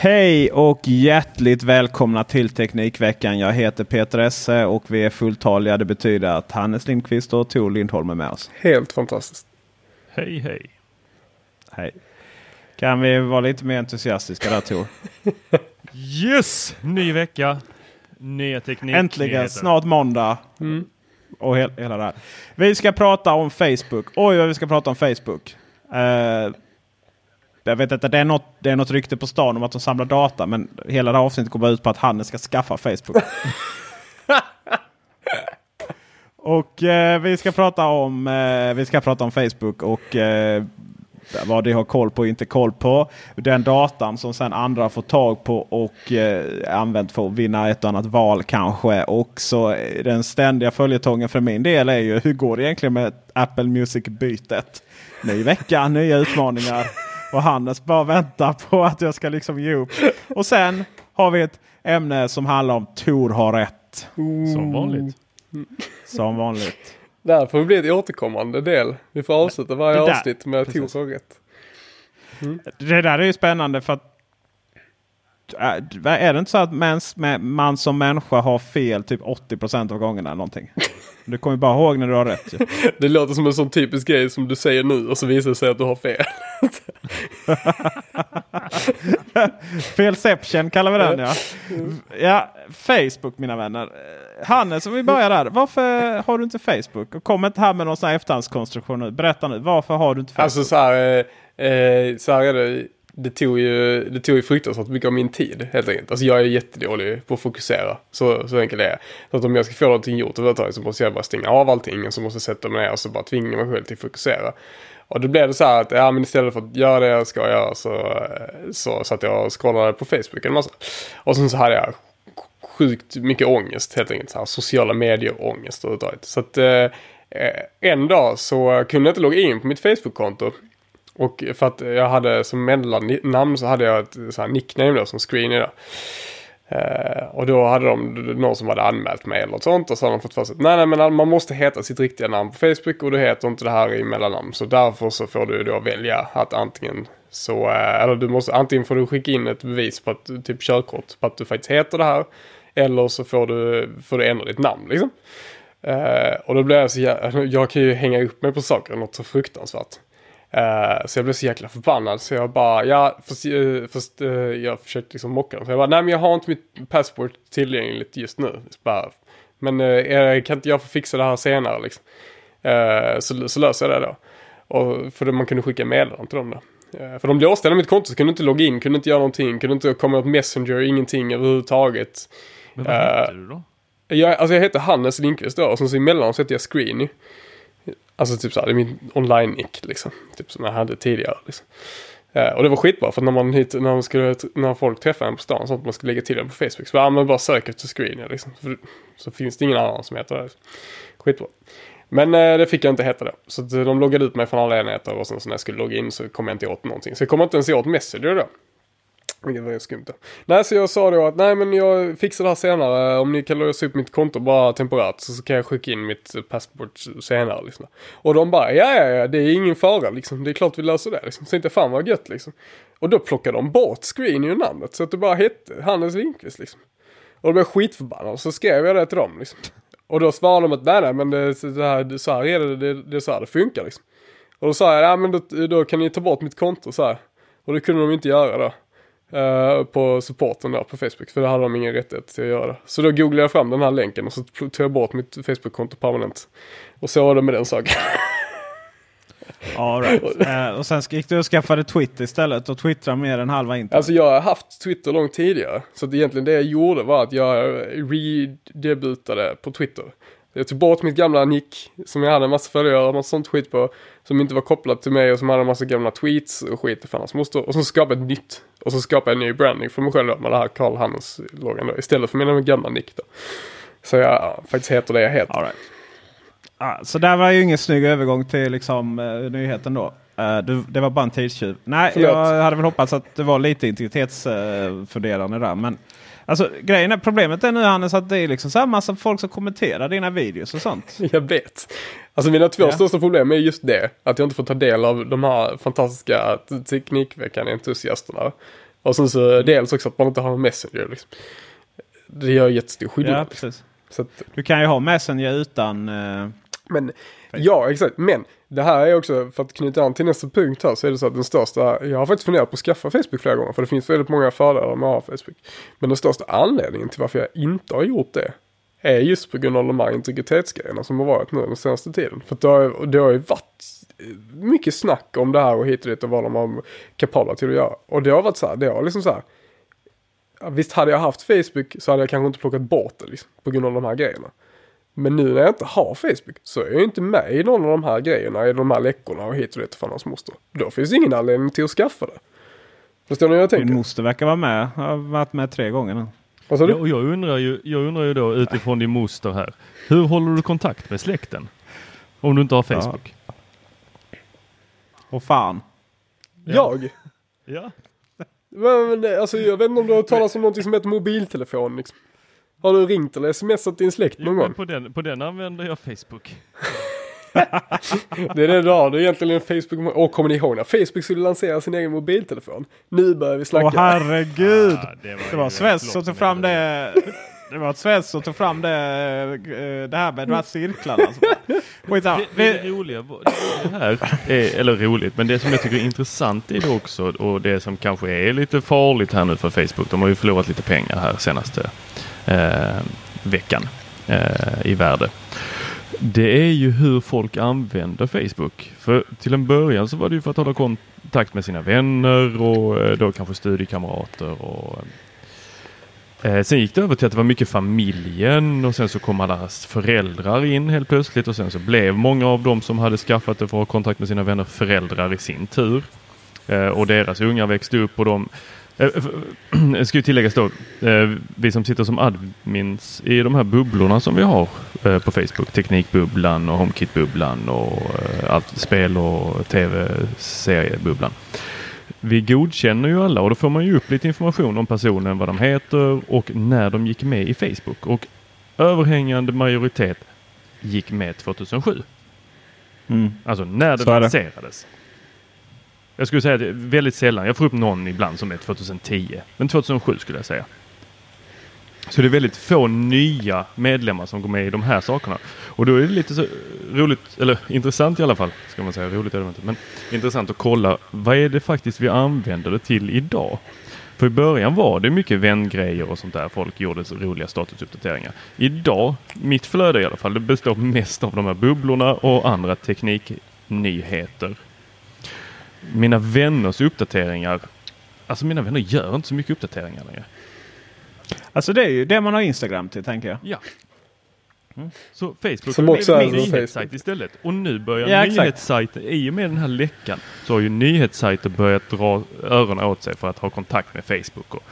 Hej och hjärtligt välkomna till Teknikveckan. Jag heter Peter Esse och vi är fulltaliga. Det betyder att Hannes Lindqvist och Tor Lindholm är med oss. Helt fantastiskt. Hej hej. Hej. Kan vi vara lite mer entusiastiska där Tor? Yes! Ny vecka. Nya teknik. Äntligen, nyheter. snart måndag. Och he hela det här. Vi ska prata om Facebook. Oj vad vi ska prata om Facebook. Eh, jag vet inte, det är, något, det är något rykte på stan om att de samlar data. Men hela det här avsnittet går ut på att Hannes ska skaffa Facebook. och eh, vi ska prata om eh, Vi ska prata om Facebook och eh, vad de har koll på och inte koll på. Den datan som sen andra får tag på och eh, använt för att vinna ett och annat val kanske. Och så eh, den ständiga följetongen för min del är ju hur går det egentligen med Apple Music-bytet? Ny vecka, nya utmaningar. Och Hannes bara väntar på att jag ska liksom ge upp. Och sen har vi ett ämne som handlar om Tor har rätt. Som vanligt. Som vanligt. Det här får bli ett återkommande del. Vi får avsluta varje Det där- avsnitt med. Tor har rätt. Det där är ju spännande för att är det inte så att mens, mä- man som människa har fel typ 80% av gångerna? Någonting? Du kommer bara ihåg när du har rätt. Ju. Det låter som en sån typisk grej som du säger nu och så visar det sig att du har fel. Felception kallar vi den ja. ja. Facebook mina vänner. Hannes, om vi börjar där. Varför har du inte Facebook? Och kom inte här med någon sån här efterhandskonstruktion nu. Berätta nu. Varför har du inte Facebook? Alltså så här, eh, eh, så här är det. Det tog, ju, det tog ju fruktansvärt mycket av min tid helt enkelt. Alltså jag är jättedålig på att fokusera. Så, så enkelt är det. Så att om jag ska få någonting gjort överhuvudtaget så måste jag bara stänga av allting. Och så måste jag sätta mig ner och så bara tvinga mig själv till att fokusera. Och då blev det så här att ja, men istället för att göra det jag ska göra så, så satt jag och scrollade på Facebook en massa. Och sen så hade jag sjukt mycket ångest helt enkelt. Så här, sociala medier-ångest överhuvudtaget. Så att eh, eh, en dag så kunde jag inte logga in på mitt Facebook-konto. Och för att jag hade som mellannamn så hade jag ett så här nickname då som screen Då. Uh, eh, och då hade de någon som hade anmält mig eller något sånt och så hade de fått för sig att nej, nej men man måste heta sitt riktiga namn på Facebook och du heter inte det här i mellannamn. Så därför så får du då välja att antingen så, uh, eller du måste, antingen får du skicka in ett bevis på att, typ körkort, på att du faktiskt heter det här. Eller så får du, får du ändra ditt namn liksom. Uh, och då blev jag så jävla, jag kan ju hänga upp mig på saker, något så fruktansvärt. Eh, så jag blev så jäkla förbannad så jag bara, ja, fast, eh, fast eh, jag försökte liksom mocka dem. Så jag bara, nej men jag har inte mitt passport tillgängligt just nu. Bara, men kan inte jag få fixa det här senare liksom? Så, så löser jag det då. Och för man kunde skicka meddelanden till dem då. För de låste hela mitt konto så kunde inte logga in, kunde inte göra någonting, kunde inte komma åt Messenger, ingenting överhuvudtaget. Men vad heter du då? Jag, alltså jag heter Hannes Lindqvist då och sen så emellan så heter jag Screeny. Alltså typ såhär, det är min online-nick liksom. Typ som jag hade tidigare liksom. Eh, och det var skitbra för när man hit, när, man skulle, när folk träffar en på stan så att man skulle lägga till den på Facebook. Så bara, ja, men bara sök efter screen liksom. För, så finns det ingen annan som heter det. Liksom. Skitbra. Men eh, det fick jag inte heta då. Så att, eh, de loggade ut mig från alla enheter och sen så när jag skulle logga in så kom jag inte åt någonting. Så jag kom inte ens åt Messenger då. Vilket var ju skumt då. Nej, så jag sa då att nej men jag fixar det här senare. Om ni kan lösa upp mitt konto bara temporärt så, så kan jag skicka in mitt eh, passport senare liksom. Och de bara ja ja ja det är ingen fara liksom. Det är klart vi löser det liksom. Så tänkte fan vad gött liksom. Och då plockade de bort screen i namnet så att det bara hette Hannes Lindqvist liksom. Och då blev jag skitförbannad så skrev jag det till dem liksom. Och då svarade de att nej nej men det, det här, det, så här är det, det, det är så här det funkar liksom. Och då sa jag, ja men då, då kan ni ta bort mitt konto så här. Och det kunde de inte göra då eh, på supporten där på Facebook. För det hade de ingen rättighet till att göra. Så då googlade jag fram den här länken och så tog jag bort mitt Facebook-konto permanent. Och så var det med den saken. All right. eh, och sen gick du och skaffade Twitter istället och twittrade mer än halva internet. Alltså jag har haft Twitter långt tidigare. Så att egentligen det jag gjorde var att jag redebutade på Twitter. Jag tog bort mitt gamla nick som jag hade en massa följare och något sånt skit på. Som inte var kopplat till mig och som hade en massa gamla tweets och skit för hans moster. Och så skapade jag ett nytt. Och så skapade jag en ny branding för mig själv då, med det här Carl Hannes-loggan då. Istället för mina gamla nick då. Så jag ja, faktiskt heter det jag heter. All right. ah, så där var ju ingen snygg övergång till liksom, eh, nyheten då. Eh, du, det var bara en tidstjuv. Nej, Förlåt. jag hade väl hoppats att det var lite integritetsfunderande där. Men alltså, grejen är, problemet är nu Hannes att det är liksom så här massa folk som kommenterar dina videos och sånt. Jag vet. Alltså mina två Ja. största problem är just det. Att jag inte får ta del av de här fantastiska Teknikveckan-entusiasterna. Och sen så dels också att man inte har en Messenger. Liksom. Det gör jättestor skillnad. Ja, precis. Att, Du kan ju ha Messenger utan... men, ja, exakt. Men det här är också, för att knyta an till nästa punkt här, så är det så att den största, jag har faktiskt funderat på att skaffa Facebook flera gånger, för det finns väldigt många fördelar med att ha Facebook. Men den största anledningen till varför jag inte har gjort det, är just på grund av de här integritetsgrejerna som har varit nu den senaste tiden. För det har, det har ju varit mycket snack om det här och hit och dit och vad de har kapabla till att göra. Och det har varit så här, det har liksom så här, visst hade jag haft Facebook så hade jag kanske inte plockat bort det liksom, på grund av de här grejerna. Men nu när jag inte har Facebook så är jag ju inte med i någon av de här grejerna, i de här läckorna och hit och dit för hans moster. Då finns ingen anledning till att skaffa det. Förstår ni vad jag Din tänker? moster verkar vara med. Jag har varit med tre gånger nu. Vad sa Ja, du? och jag, undrar ju, jag undrar ju då utifrån din moster här. Hur håller du kontakt med släkten? Om du inte har Facebook? Och fan. Jag? Ja. Men, alltså jag vet inte om du har hört talas om någonting som heter mobiltelefon liksom. Har du ringt eller smsat din släkt Jo, någon men gång? på, den, på den använder jag Facebook. Det är det du har, är egentligen en Facebook. Och kommer ni ihåg när Facebook skulle lansera sin egen mobiltelefon? Nu börjar vi snacka. Åh herregud! Ah, det var, Det var ett lopp som tog fram det. Det var Svets som tog fram det, eh, det här med de här cirklarna. Alltså. Det, det, det roliga det här, är, eller roligt, men det som jag tycker är intressant i det också och det som kanske är lite farligt här nu för Facebook. De har ju förlorat lite pengar här senaste eh, Eh, veckan eh, i värde. Det är ju hur folk använder Facebook. För till en början så var det ju för att hålla kontakt med sina vänner och eh, då kanske studiekamrater och eh, sen gick det över till att det var mycket familjen och sen så kom allas föräldrar in helt plötsligt och sen så blev många av dem som hade skaffat det för att ha kontakt med sina vänner föräldrar i sin tur. Och deras ungar växte upp och de eh, ska ju tilläggas då, eh, vi som sitter som admins i de här bubblorna som vi har eh, på Facebook, Teknikbubblan och HomeKit-bubblan och allt spel och tv-seriebubblan. Vi godkänner ju alla och då får man ju upp lite information om personen, vad de heter och när de gick med i Facebook. Och överhängande majoritet gick med 2007. Mm. Alltså när det. lanserades. Jag skulle säga att det är väldigt sällan, jag får upp någon ibland som är 2010. Men 2007 skulle jag säga. Så det är väldigt få nya medlemmar som går med i de här sakerna. Och då är det lite så roligt, eller intressant i alla fall, ska man säga. Roligt är det inte, men intressant att kolla vad är det faktiskt vi använder det till idag? För i början var det mycket vängrejer och sånt där. Folk gjorde så roliga statusuppdateringar. Idag, mitt flöde i alla fall, det består mest av de här bubblorna och andra tekniknyheter. Mina vänners uppdateringar, alltså mina vänner gör inte så mycket uppdateringar längre. Alltså det är ju det man har Instagram till tänker jag. Ja. Så Facebook Som har också blivit som nyhetssajt istället. Och nu börjar Ja, exakt. nyhetssajter, i och med den här läckan, så har ju nyhetssajter börjat dra öronen åt sig för att ha kontakt med Facebook. Och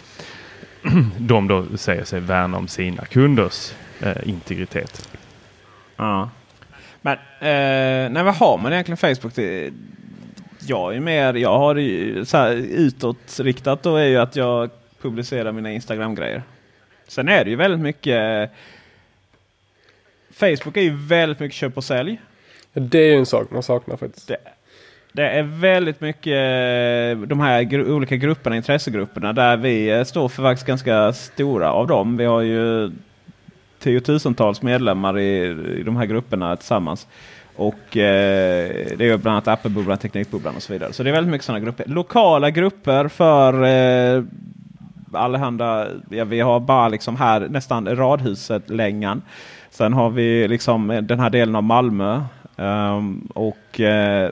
de då säger sig värna om sina kunders eh, integritet. Ja. Men eh, nej, vad har man egentligen Facebook till? Jag är mer, jag har så här utåtriktat då är ju att jag publicerar mina Instagram-grejer. Sen är det ju väldigt mycket Facebook är ju väldigt mycket köp och sälj. Det är ju en sak man saknar faktiskt. Det, det är väldigt mycket de här gru olika grupperna, intressegrupperna där vi står för faktiskt ganska stora av dem. Vi har ju tiotusentals medlemmar i, i de här grupperna tillsammans. Och eh, det är bland annat Apple-bubblan, Teknikbubblan och så vidare. Så det är väldigt mycket sådana grupper. Lokala grupper för eh, allehanda, ja, vi har bara liksom här nästan radhuset längan. Sen har vi liksom den här delen av Malmö. Um, och eh,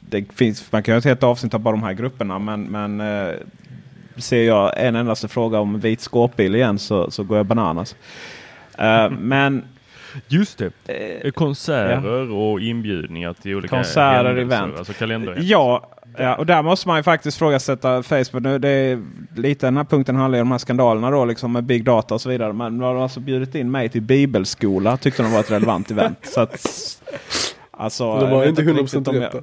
det finns, man kan ju inte helt avsnitt av bara de här grupperna. Men, men eh, ser jag en endaste fråga om vit skåpbil igen så, så går jag bananas. Eh, men Just det, eh, eh, konserter och inbjudningar till olika Konserter, händelser, event. Alltså kalender. Ja, ja, och där måste man ju faktiskt frågasätta Facebook. Nu, det är, lite den här punkten handlar ju om de här skandalerna då, liksom med big data och så vidare. Men nu har de alltså bjudit in mig till bibelskola. Tyckte de var ett relevant event. Så att, alltså, De vet inte inte 100% riktigt om rätt jag- där.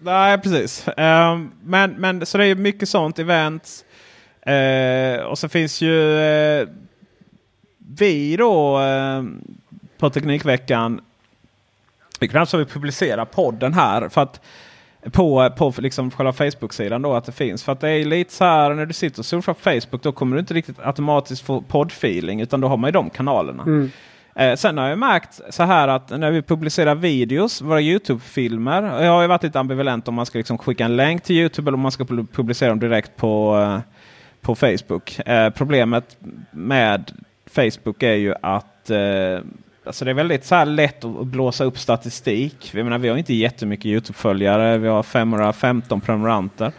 Nej, precis. Ehm, men, men så det är mycket sånt event. Eh, och så finns ju eh, vi då eh, på Teknikveckan. Det är knappt så vi publicerar podden här. För att på, på liksom själva Facebook-sidan då att det finns. För att det är lite så här när du sitter och surfar på Facebook då kommer du inte riktigt automatiskt få poddfeeling utan då har man ju de kanalerna. Mm. Eh, sen har jag märkt så här att när vi publicerar videos, våra Youtube-filmer. Jag har ju varit lite ambivalent om man ska liksom skicka en länk till Youtube eller om man ska publicera dem direkt på, eh, på Facebook. Eh, problemet med Facebook är ju att eh, alltså det är väldigt så lätt att blåsa upp statistik. Vi, menar, vi har inte jättemycket Youtube-följare. Vi har 515 prenumeranter.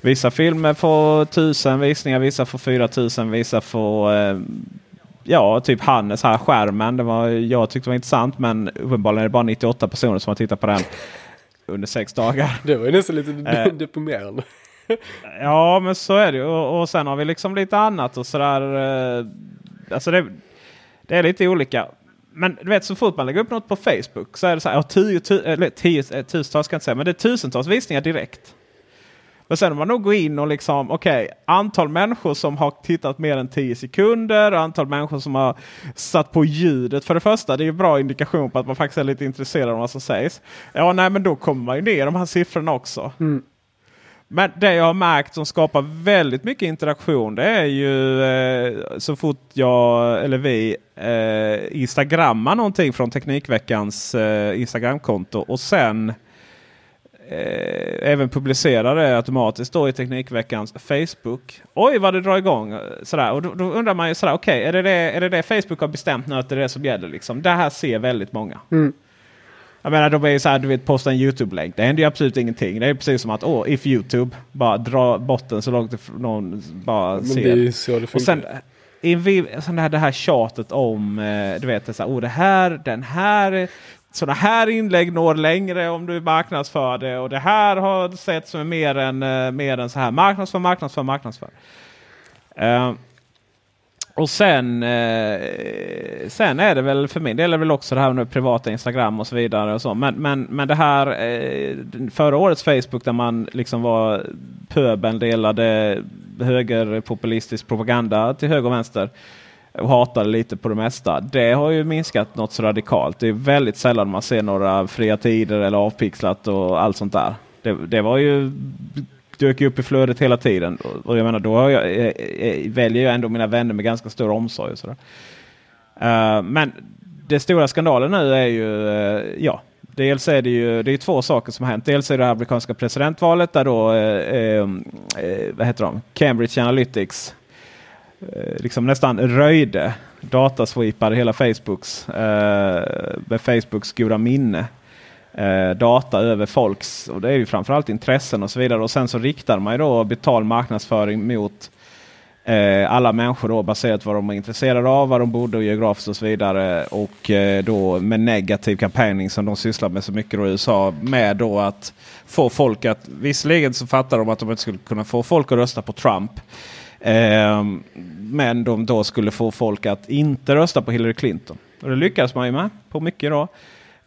Vissa filmer får 1000 visningar, vissa får 4000, vissa får eh, ja, typ Hannes här skärmen. Det var, jag tyckte det var intressant men uppenbarligen är det bara 98 personer som har tittat på den under sex dagar. Det var ju nästan lite eh, deprimerande. ja, men så är det och, och sen har vi liksom lite annat och sådär. Eh, alltså det, det är lite olika. Men du vet så fort man lägger upp något på Facebook så är det så här, ja, tio, tio, eller tio, eh, tusentals kan jag inte säga, men det är tusentals visningar direkt. Men sen om man nog går in och liksom, okej, okay, antal människor som har tittat mer än 10 sekunder, antal människor som har satt på ljudet för det första. Det är ju bra indikation på att man faktiskt är lite intresserad av vad som sägs. Ja, nej, men då kommer man ju ner de här siffrorna också. Mm. Men det jag har märkt som skapar väldigt mycket interaktion det är ju eh, så fort jag eller vi eh, instagrammar någonting från Teknikveckans eh, Instagramkonto och sen eh, även publicerar det automatiskt då i Teknikveckans Facebook. Oj vad det drar igång! Eh, sådär. Och då, då undrar man ju sådär, okej okay, är, det det, är det det Facebook har bestämt nu att det är det som gäller? Liksom? Det här ser väldigt många. Mm. Jag menar, de är ju så här, du vet, posta en YouTube-länk. Det händer ju absolut ingenting. Det är precis som att, åh, if YouTube, bara dra botten så långt någon bara Men ser. Det är så det och sen, i, sen det, här, det här tjatet om, eh, du vet, det, så här, oh, det här, den här, sådana här inlägg når längre om du marknadsför det. Och det här har sett som mer än, eh, mer än så här, marknadsför, marknadsför, marknadsför. Uh, och sen, eh, sen är det väl för min del är det väl också det här med privata Instagram och så vidare. Och så. Men, men, men det här eh, förra årets Facebook där man liksom var pöbeln delade högerpopulistisk propaganda till höger och vänster och hatade lite på det mesta. Det har ju minskat något så radikalt. Det är väldigt sällan man ser några fria tider eller avpixlat och allt sånt där. Det, det var ju dök upp i flödet hela tiden. Och jag menar, då jag, jag, jag, väljer jag ändå mina vänner med ganska stor omsorg. Och sådär. Uh, men det stora skandalen nu är ju, uh, ja, dels är det ju det är två saker som har hänt. Dels är det amerikanska presidentvalet där då, uh, vad heter de, Cambridge Analytics liksom nästan röjde datasweepade hela Facebooks med Facebooks goda minne eh, data över folks, och det är ju framförallt intressen och så vidare. Och sen så riktar man ju då betald marknadsföring mot eh, alla människor då baserat på vad de är intresserade av, vad de bodde och geografiskt och så vidare. Och eh, då med negativ kampanjning som de sysslar med så mycket då i USA. Med då att få folk att, visserligen så fattar de att de inte skulle kunna få folk att rösta på Trump. Eh, men de då skulle få folk att inte rösta på Hillary Clinton. Och det lyckas man ju med på mycket då.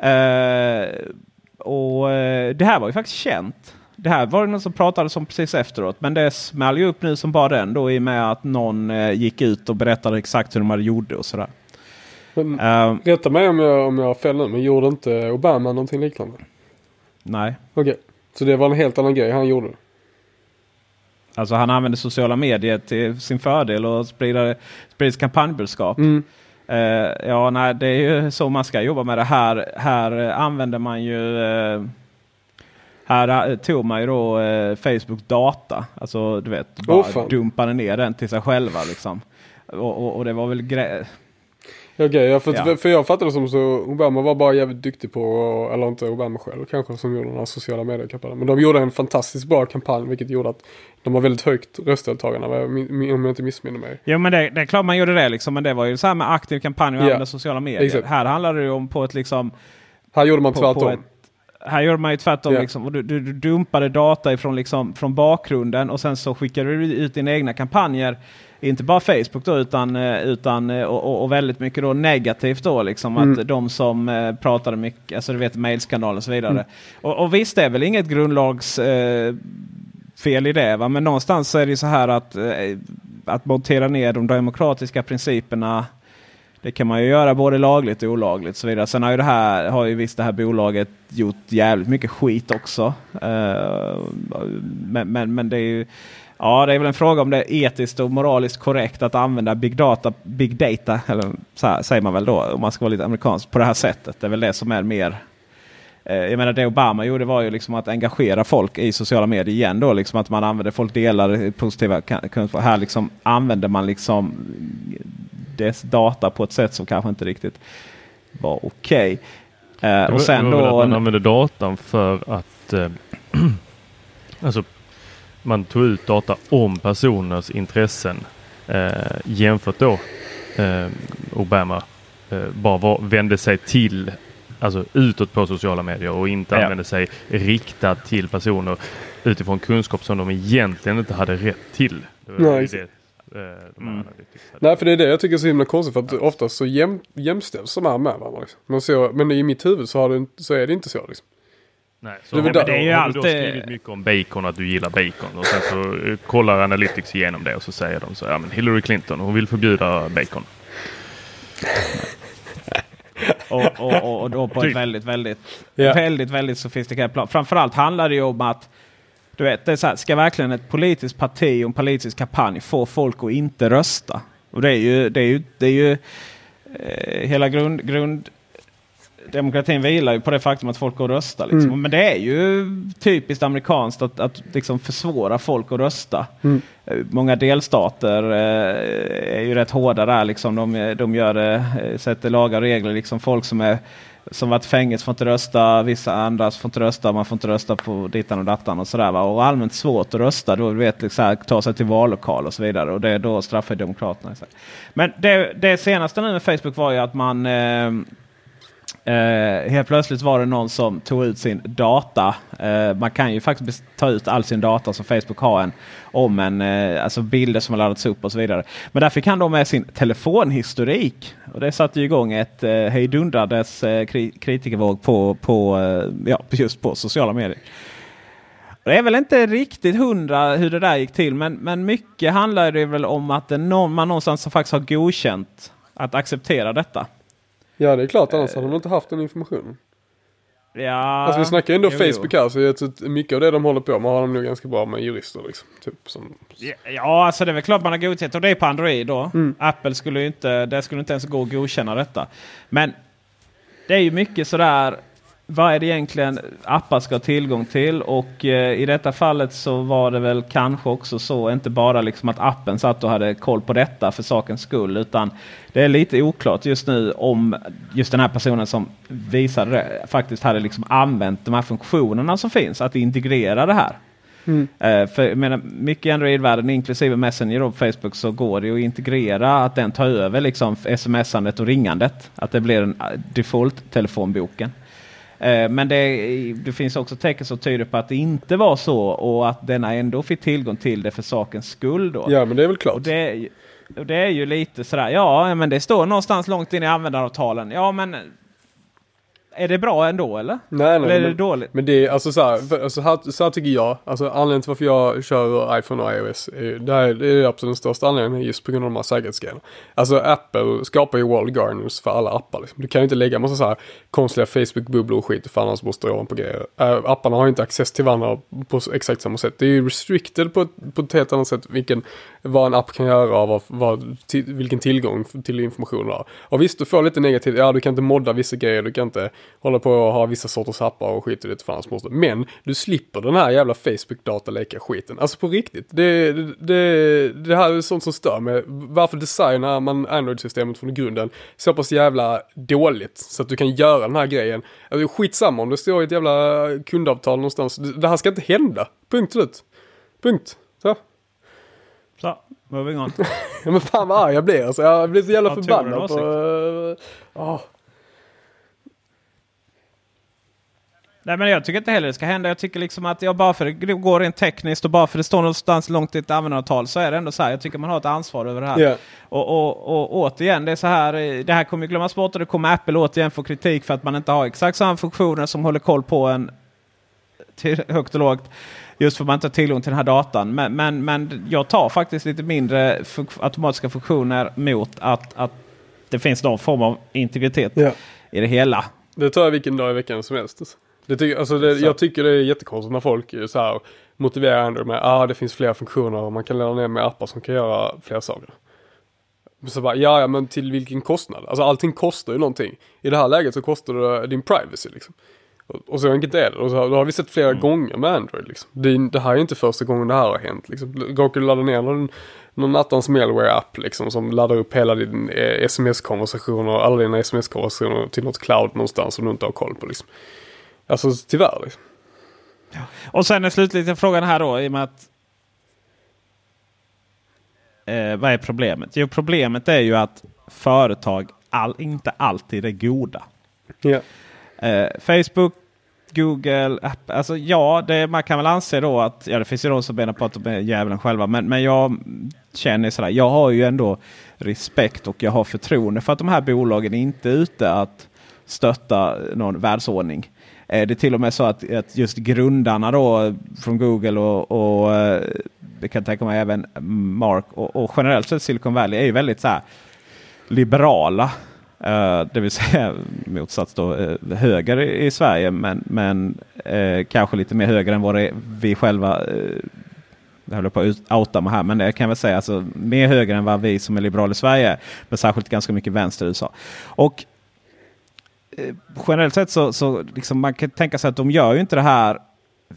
Uh, och uh, Det här var ju faktiskt känt. Det här var det någon som pratade om precis efteråt. Men det smäll ju upp nu som bara den då i och med att någon uh, gick ut och berättade exakt hur de hade gjort och sådär. Men, uh, rätta mig om jag, om jag har fel nu, men gjorde inte Obama någonting liknande? Nej. Okej, okay. så det var en helt annan grej han gjorde? Alltså han använde sociala medier till sin fördel och spridade, spridade kampanjbudskap. Mm. Uh, ja, nej, det är ju så man ska jobba med det. Här, här använder man ju uh, här tog man ju då uh, Facebook data. Alltså du vet, bara oh, dumpade ner den till sig själva. Liksom. Och, och, och det var väl grejer. Okej, okay, för, ja. för jag fattade det som så Obama var bara jävligt duktig på, eller inte Obama själv kanske som gjorde den här sociala medier-kampanjen. Men de gjorde en fantastiskt bra kampanj vilket gjorde att de var väldigt högt röstdeltagande om jag inte missminner mig. Jo men det, det är klart man gjorde det liksom. Men det var ju så här med aktiv kampanj och yeah. använda sociala medier. Exakt. Här handlar det om på ett liksom... Här gjorde man på, tvärtom. På ett, här gjorde man ju tvärtom. Yeah. Liksom, och du, du, du, dumpade data ifrån liksom, från bakgrunden och sen så skickade du ut dina egna kampanjer inte bara Facebook då utan, eh, utan eh, och, och väldigt mycket då negativt då liksom mm. att de som eh, pratade mycket, alltså du vet mailskandaler och så vidare. Mm. Och, och visst det är väl inget grundlags eh, fel i det va? men någonstans så är det så här att, eh, att montera ner de demokratiska principerna Det kan man ju göra både lagligt och olagligt. Så vidare. Sen har ju, det här, har ju visst det här bolaget gjort jävligt mycket skit också. Uh, men, men, men det är ju Ja, det är väl en fråga om det är etiskt och moraliskt korrekt att använda big data, big data eller så här, säger man väl då om man ska vara lite amerikansk på det här sättet. Det är väl det som är mer eh, jag menar det Obama gjorde var ju liksom att engagera folk i sociala medier igen då. Liksom att man använder, folk delar positiva kunskaper. Här liksom använder man liksom dess data på ett sätt som kanske inte riktigt var okej. Okay. Eh, och sen då... Man använder datan för att eh, alltså man tog ut data om personers intressen eh, jämfört då eh, Obama eh, bara var, vände sig till alltså utåt på sociala medier och inte ja. använde sig riktat till personer utifrån kunskap som de egentligen inte hade rätt till. Nej. Det, eh, de mm. Nej, för det är det jag tycker är så himla konstigt för att oftast så jäm, jämställs de här med varandra. Liksom. Men, så, men i mitt huvud så, har det, så är det inte så. Liksom. Nej, så det, har, det är ju har alltid... du då skrivit mycket om bacon att du gillar bacon och sen så eh, kollar Analytics igenom det och så säger de så ja men Hillary Clinton hon vill förbjuda bacon. och, och, och, och då på ett typ. väldigt, väldigt, yeah. väldigt, väldigt sofistikerat plan. Framförallt handlar det ju om att du vet, det är så här, ska verkligen ett politiskt parti och en politisk kampanj få folk att inte rösta? Och det är ju, det är ju, det är ju eh, hela grund, grund demokratin vilar ju på det faktum att folk går och röstar. Liksom. Mm. Men det är ju typiskt amerikanskt att, att liksom försvåra folk att rösta. Mm. Eh, många delstater eh, är ju rätt hårda där. Liksom. De, de gör, eh, sätter lagar och regler. Liksom folk som är som varit fängelse får inte rösta, vissa andra får inte rösta, man får inte rösta på dittan och dattan och sådär. Va? Och allmänt svårt att rösta, då vet liksom, ta sig till vallokal och så vidare. Och det, då straffar Demokraterna. Men det, det senaste nu med Facebook var ju att man eh, Eh, helt plötsligt var det någon som tog ut sin data. Eh, man kan ju faktiskt ta ut all sin data som Facebook har en, om en, eh, alltså bilder som har laddats upp och så vidare. Men där fick han då med sin telefonhistorik. Och det satte igång ett eh, hejdundrades eh, kri kritikervåg på, på, eh, ja, just på sociala medier. Det är väl inte riktigt hundra hur det där gick till men, men mycket handlar det väl om att det någon, man någonstans faktiskt har godkänt att acceptera detta. Ja det är klart, annars hade de inte haft den informationen. Ja, alltså vi snackar ändå jo, Facebook här så jag mycket av det de håller på med har de nog ganska bra med jurister. Liksom, typ, som... Ja, alltså det är väl klart man har godkänt och det är på Android då. Mm. Apple skulle ju inte, det skulle inte ens gå att godkänna detta. Men det är ju mycket sådär vad är det egentligen appar ska ha tillgång till? Och eh, i detta fallet så var det väl kanske också så, inte bara liksom att appen satt och hade koll på detta för sakens skull. Utan det är lite oklart just nu om just den här personen som visade det faktiskt hade liksom använt de här funktionerna som finns. Att integrera det här. Mm. Uh, för menar, mycket i Android-världen inklusive Messenger och Facebook så går det att integrera att den tar över liksom sms-andet och ringandet. Att det blir en eh, default-telefonboken. Eh, men det, det, finns också tecken som tyder på att det inte var så och att denna ändå fick tillgång till det för sakens skull. Då. Ja men det är väl klart. Och det, och det är ju lite sådär, ja men det står någonstans långt in i användaravtalen. Ja men är det bra ändå eller? Nej, nej. Eller är men, det dåligt? Men det är alltså så här, för, alltså, här, så här tycker jag. Alltså anledningen till varför jag kör iPhone och iOS. Är, det, här, det är absolut den största anledningen just på grund av de här säkerhetsgrejerna. Alltså Apple skapar ju wall gardens för alla appar. Liksom. Du kan ju inte lägga massa så här konstiga Facebook-bubblor och skit för annars måste du ovanpå grejer. Äh, apparna har ju inte access till varandra på exakt samma sätt. Det är ju restricted på ett, på ett helt annat sätt vilken, vad en app kan göra och vad, vad, till, vilken tillgång till information du har. Och visst, du får lite negativt. Ja, du kan inte modda vissa grejer. Du kan inte håller på att ha vissa sorters appar och skit i det fan måste. Men du slipper den här jävla Facebook-dataleka skiten. Alltså på riktigt. Det, det, det, här är sånt som stör mig. Varför designar man Android-systemet från grunden så pass jävla dåligt så att du kan göra den här grejen. Alltså, skitsamma om det står i ett jävla kundavtal någonstans. Det, det här ska inte hända. Punkt slut. Punkt. Så. Så, moving on. ja men fan vad arg jag blir alltså. Jag blir så jävla förbannad på... Uh, oh. Nej men jag tycker inte heller det ska hända. Jag tycker liksom att ja, bara för det går rent tekniskt och bara för det står någonstans långt i ett användaravtal så är det ändå så här. Jag tycker man har ett ansvar över det här. Yeah. Och, och, och, återigen, det är så här. Det här kommer glömmas bort och det kommer Apple återigen få kritik för att man inte har exakt samma funktioner som håller koll på en till högt och lågt. Just för att man inte har tillgång till den här datan. Men, men, men jag tar faktiskt lite mindre automatiska funktioner mot att, att det finns någon form av integritet Ja. i det hela. Det tar jag vilken dag i veckan som helst. Det tycker, alltså det, jag tycker det är jättekonstigt när folk är så här motiverar Android med att ah, det finns fler funktioner och man kan ladda ner med appar som kan göra fler saker. Så bara, ja, ja men till vilken kostnad? Alltså allting kostar ju någonting. I det här läget så kostar det din privacy liksom. Och, och så enkelt är det. Och så, då har vi sett flera gånger med Android liksom. Det, det här är inte första gången det här har hänt liksom. Råkar du ladda ner någon, någon nattans malware-app liksom som laddar upp hela din eh, sms-konversation och alla dina sms-konversationer till något cloud någonstans som du inte har koll på liksom. Alltså tyvärr liksom. Och sen är slutligen frågan här då i och med att eh, vad är problemet? Jo, problemet är ju att företag all, inte alltid är goda. Ja. Eh, Facebook, Google, Apple. Alltså ja, det, man kan väl anse då att ja, det finns ju de som menar på att de är djävulen själva. Men, men jag känner sådär. Jag har ju ändå respekt och jag har förtroende för att de här bolagen inte är ute att stötta någon världsordning. Eh, det är till och med så att, att just grundarna då från Google och, och eh, jag kan tänka mig även Mark och, och generellt sett Silicon Valley är ju väldigt så här liberala. Eh, det vill säga motsats då höger i, i Sverige men, men kanske lite mer höger än vad det är, vi själva uh, jag håller på att outa mig här, men det kan jag väl säga alltså, mer höger än vad vi som är liberaler i Sverige. Men särskilt ganska mycket vänster i USA. Och Eh, generellt sett så, så liksom man kan tänka sig att de gör ju inte det här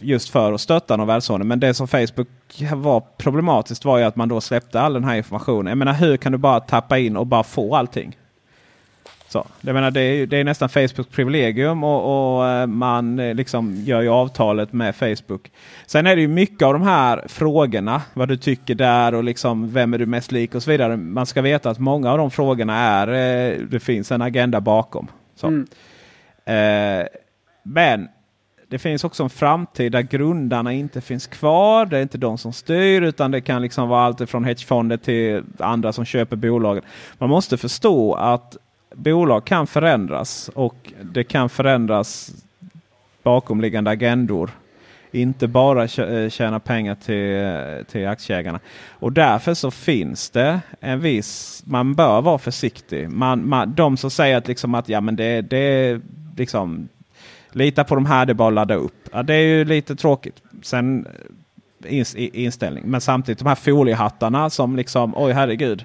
just för att stötta någon världsordning. Men det som Facebook var problematiskt var ju att man då släppte all den här informationen. Jag menar hur kan du bara tappa in och bara få allting? Så, jag menar, det, är, det är nästan Facebooks privilegium och, och eh, man eh, liksom gör ju avtalet med Facebook. Sen är det ju mycket av de här frågorna. Vad du tycker där och liksom vem är du mest lik och så vidare. Man ska veta att många av de frågorna är det finns en agenda bakom. Så. Mm. Eh, men det finns också en framtid där grundarna inte finns kvar. Det är inte de som styr utan det kan liksom vara allt från hedgefonder till andra som köper bolagen. Man måste förstå att bolag kan förändras och det kan förändras bakomliggande agendor. Inte bara eh, tjäna pengar till, eh, till aktieägarna. Och därför så finns det en viss, man bör vara försiktig. Man, man, de som säger att, liksom att ja, men det, det är liksom Lita på de här, det är bara att ladda upp. Ja, det är ju lite tråkigt. Sen eh, inställning. Men samtidigt de här foliehattarna som liksom, oj herregud.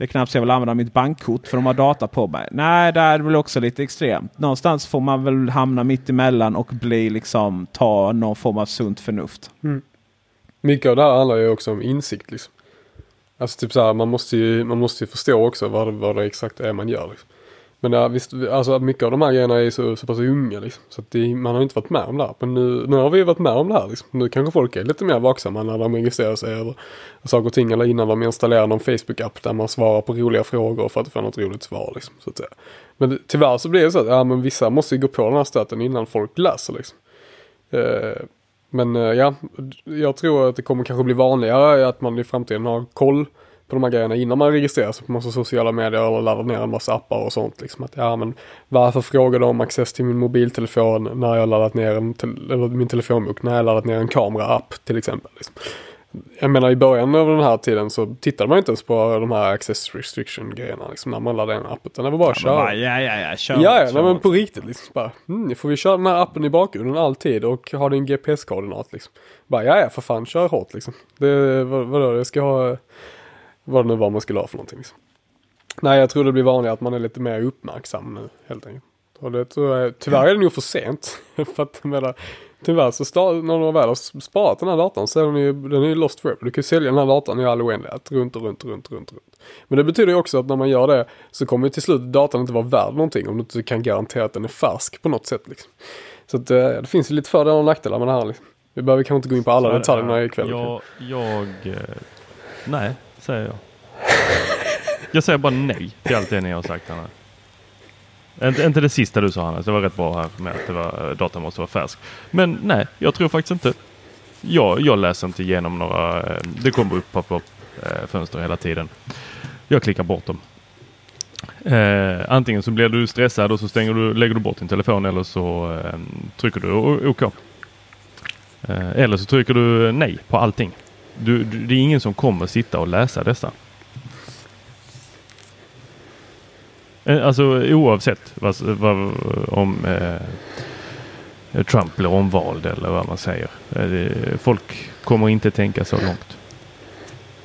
Det är knappt så jag vill använda mitt bankkort för de har data på mig. Nej, där är det väl också lite extremt. Någonstans får man väl hamna mitt emellan och bli liksom, ta någon form av sunt förnuft. Mm. Mycket av det här handlar ju också om insikt liksom. Alltså typ så här, man måste ju, man måste ju förstå också vad det, vad det exakt är man gör liksom. Men ja, visst, alltså mycket av de här grejerna är så, så pass unga liksom. Så att det, man har inte varit med om det här. Men nu, nu har vi ju varit med om det här liksom. Nu kanske folk är lite mer vaksamma när de registrerar sig över saker och ting. Eller innan de installerar någon Facebook-app där man svarar på roliga frågor för att få något roligt svar liksom. Så att säga. Men tyvärr så blir det så att ja, men vissa måste ju gå på den här stöten innan folk läser liksom. Eh, men eh, ja, jag tror att det kommer kanske bli vanligare att man i framtiden har koll på de här grejerna innan man registrerar sig på massa sociala medier eller laddar ner en massa appar och sånt. Liksom att, ja, men varför frågar de om access till min mobiltelefon när jag har laddat ner en, tel- eller min telefonbok, när jag laddat ner en kamera-app till exempel. Liksom. Jag menar i början av den här tiden så tittade man inte ens på de här access restriction grejerna liksom, när man laddade ner en app. Utan det var bara att Ja, köra. ja, ja, ja, kör. Ja, ja men på riktigt liksom. Bara, mm, får vi köra den här appen i bakgrunden alltid och ha din GPS-koordinat liksom. Bara, ja, ja, för fan, kör hårt liksom. Det, vad, vadå, jag ska ha, vad det nu var man skulle ha för någonting liksom. Nej, jag tror det blir vanligare att man är lite mer uppmärksam nu, helt enkelt. Och det tror jag, tyvärr är det nog för sent. för att, menar, tyvärr så sta- när de väl har sparat den här datorn så är den ju, den är ju lost forever. Du kan ju sälja den här datorn i all oändlighet, runt och runt och runt, runt, runt. Men det betyder ju också att när man gör det så kommer ju till slut datorn inte vara värd någonting om du inte kan garantera att den är färsk på något sätt liksom. Så att, eh, det finns ju lite fördelar och nackdelar med det här liksom. Vi behöver kanske inte gå in på alla detaljerna ikväll. Jag, jag eh, nej, säger jag. Jag säger bara nej till allt det ni har sagt. Hanna. Inte, inte det sista du sa Hannes, det var rätt bra här med att det var, eh, datan måste vara färsk. Men nej, jag tror faktiskt inte. Jag, jag läser inte igenom några, eh, det kommer upp på eh, fönster hela tiden. Jag klickar bort dem. Eh, antingen så blir du stressad och så stänger du, lägger du bort din telefon eller så eh, trycker du OK. Eh, eller så trycker du nej på allting. Du, du, det är ingen som kommer sitta och läsa dessa. Eh, Alltså oavsett vad, vad, om eh, Trump blir omvald eller vad man säger. Eh, Folk kommer inte tänka så långt.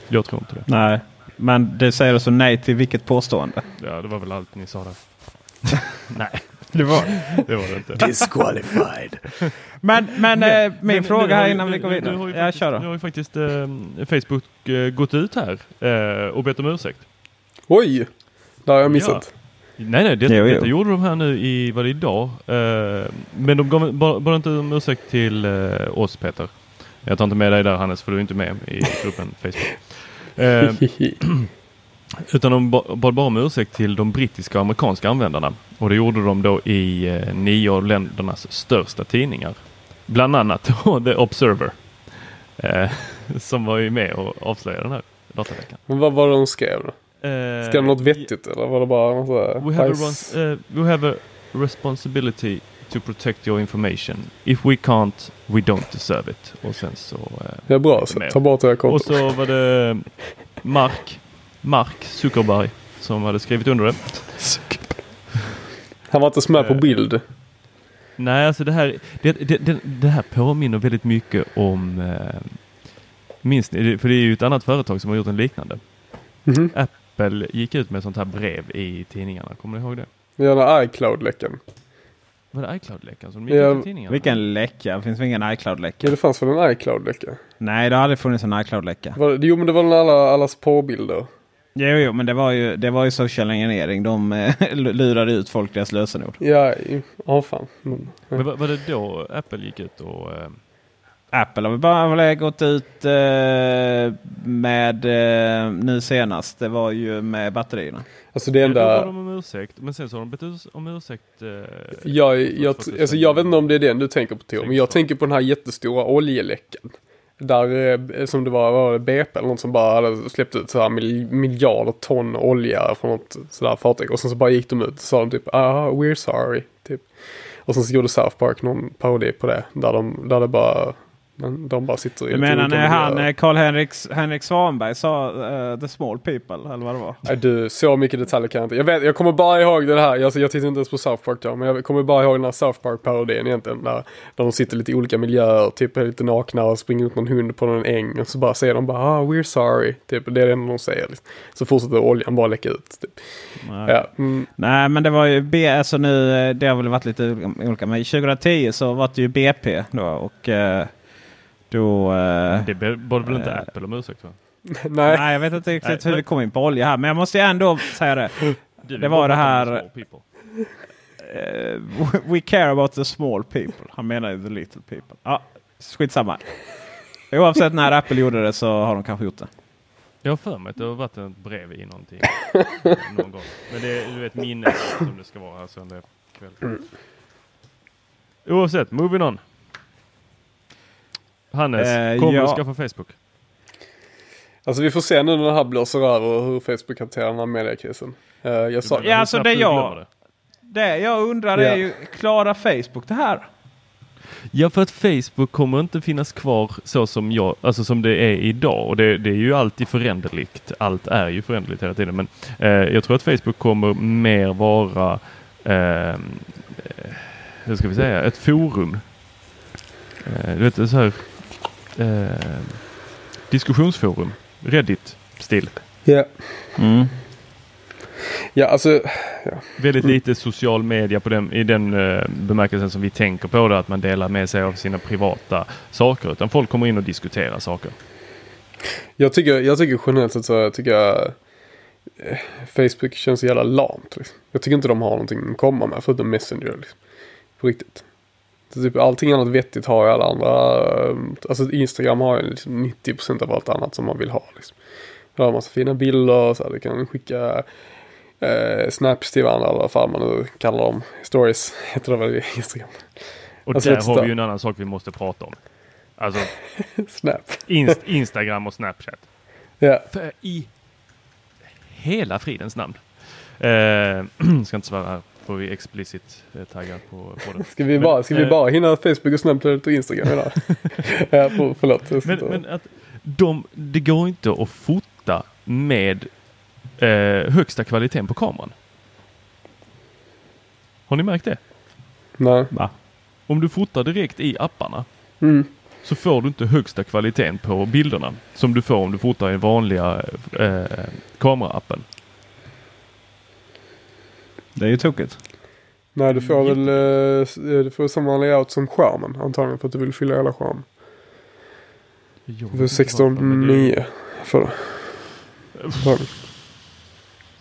Jag tror inte det. Nej, men det säger alltså nej till vilket påstående? Ja, det var väl allt ni sa där. Nej, Det var. det var det inte. Disqualified. Men, men eh, min Men- fråga här innan vi går nu har vidare. ju Jag faktiskt- kör Nu har ju faktiskt eh, Facebook eh, gått ut här eh, och bett om ursäkt. Oj! Det har jag missat. Nej, nej, det, Jo, jo. detta gjorde de här nu i, var det idag? Eh, men de gav bara, bara inte om ursäkt till eh, oss Peter. Jag tar inte med dig där Hannes för du är inte med i gruppen Facebook. Utan de ba- bad bara om ursäkt till de brittiska och amerikanska användarna. Och det gjorde de då i eh, nio av ländernas största tidningar. Bland annat The Observer. Eh, som var ju med och avslöjade den här dataveckan. Men vad var det de skrev då? Eh, Skrev de något vettigt eller var det bara en massa We have, a uh, we have a responsibility to protect your information. If we can't, we don't deserve it. Och sen så... eh, Ja bra, så ta bort det här och kontot. så var det Mark, Mark Zuckerberg som hade skrivit under det. Han var inte ens med på Eh, bild. Nej, alltså det här, det, det, det, det här påminner väldigt mycket om... Eh, minns ni? För det är ju ett annat företag som har gjort en liknande. Mhm. Apple gick ut med sånt här brev i tidningarna. Kommer ni ihåg det? Den här iCloud-läckan. Var det iCloud-läckan som gick Ja, ut i tidningarna? Vilken läcka? Det finns väl ingen iCloud-läcka? Ja det fanns väl en iCloud-läcka? Nej, det har aldrig funnits en iCloud-läcka. Det- Jo men det var den alla, allas porrbilder. Jo, jo, men det var ju, det var ju social engineering. De eh, lurade ut folk deras lösenord. Ja, ja fan. Men, ja. Men var, var det då Apple gick ut och... Eh, Apple har väl bara väl gått ut eh, med eh, nu senast. Det var ju med batterierna. Alltså det Då bad enda... de om ursäkt, men sen så har de bett om ursäkt. Eh, Jag, jag, alltså jag vet inte om det är den du tänker på Tor, men jag tänker på den här jättestora oljeläckan. Där eh, som det var, var det BP eller något som bara hade släppt ut så här mil, miljarder ton olja från något sådär fartyg. Och sen så bara gick de ut och sa de typ ah we're sorry. Typ. Och sen så gjorde South Park någon parodi på det. Där de, där det bara, men de bara sitter i Du menar när han, miljöer. eh, Karl-Henrik Henrik Svanberg sa eh, the small people, eller vad det var? Nej du, så mycket detaljer kan jag inte. Jag, vet, jag kommer bara ihåg det här, alltså, jag tittar inte ens på South Park då, men jag kommer bara ihåg den här South Park-parodin egentligen. Där, där de sitter lite i olika miljöer, typ är lite nakna och springer ut någon hund på någon äng. Och så bara säger de bara ah, we're sorry. Typ, det är det enda de säger. Liksom. Så fortsätter oljan bara läcka ut. Typ. Nej. Ja, mm, Nej, men det var ju B, alltså nu, eh, det har väl varit lite olika. Men 2010 så var det ju BP då och eh, då... eh, det bad väl inte Eh. Apple om ursäkt va? nej. Nej, jag vet inte riktigt hur men- vi kom in på olja här. Men jag måste ju ändå säga det. Du, Det var det här-. Eh, we care about the small people. Han menar ju the little people. Ja, skitsamma. Oavsett när Apple gjorde det så har de kanske gjort det. Jag har för mig att det har varit ett brev i någonting. någon gång. Men det är du vet minne som det ska vara här söndag kväll. Mm. Oavsett, moving on. Hannes, Eh, kommer ja. du skaffa Facebook? Alltså vi får se nu när det här blåser över hur Facebook hanterar den här mediekrisen. Eh, jag sa, Ja, alltså det jag- det. Det jag undrar Ja. är ju, klarar Facebook det här? Ja, för att Facebook kommer inte finnas kvar så som, jag, alltså som det är idag. Och det, det är ju alltid föränderligt. Allt är ju föränderligt hela tiden. Men eh, jag tror att Facebook kommer mer vara, eh, hur ska vi säga, ett forum. Eh, du vet, så här, eh, diskussionsforum. Reddit-stil. ja. Mm. ja, alltså Väldigt Mm. lite social media på den, i den eh, bemärkelsen som vi tänker på det, att man delar med sig av sina privata saker. Utan folk kommer in och diskuterar saker. Jag tycker, jag tycker generellt sett så tycker jag eh, Facebook känns så jävla lamt. Liksom. Jag tycker inte de har någonting att komma med förutom Messenger. Liksom. På riktigt. Så typ allting annat vettigt har ju alla andra. eh, Alltså Instagram har ju liksom 90% av allt annat som man vill ha. Liksom. Du har en massa fina bilder så här, du kan skicka eh, snaps till varandra eller vad fan man nu kallar dem. Stories heter det väl i Instagram. Och Alltså, där ett har vi ju en annan sak vi måste prata om. Alltså Snap. inst Instagram och Snapchat. Ja. För i hela fridens namn. Eh, ska inte svära här. Får vi explicit eh, tagga på, på den. Ska vi Men, bara, ska vi eh, bara hinna Facebook och Snapchat och Instagram idag? ja, förlåt. Men, men att de, det går inte att fota med eh, högsta kvaliteten på kameran. Har ni märkt det? Nej. Va? Om du fotar direkt i apparna Mm. så får du inte högsta kvaliteten på bilderna som du får om du fotar i vanliga eh, kameraappen. Det är ju tokigt. Nej, du får väl eh, du får samma layout som skärmen antagligen för att du vill fylla hela skärmen. Du får inte varför, men det- 16.9 för det.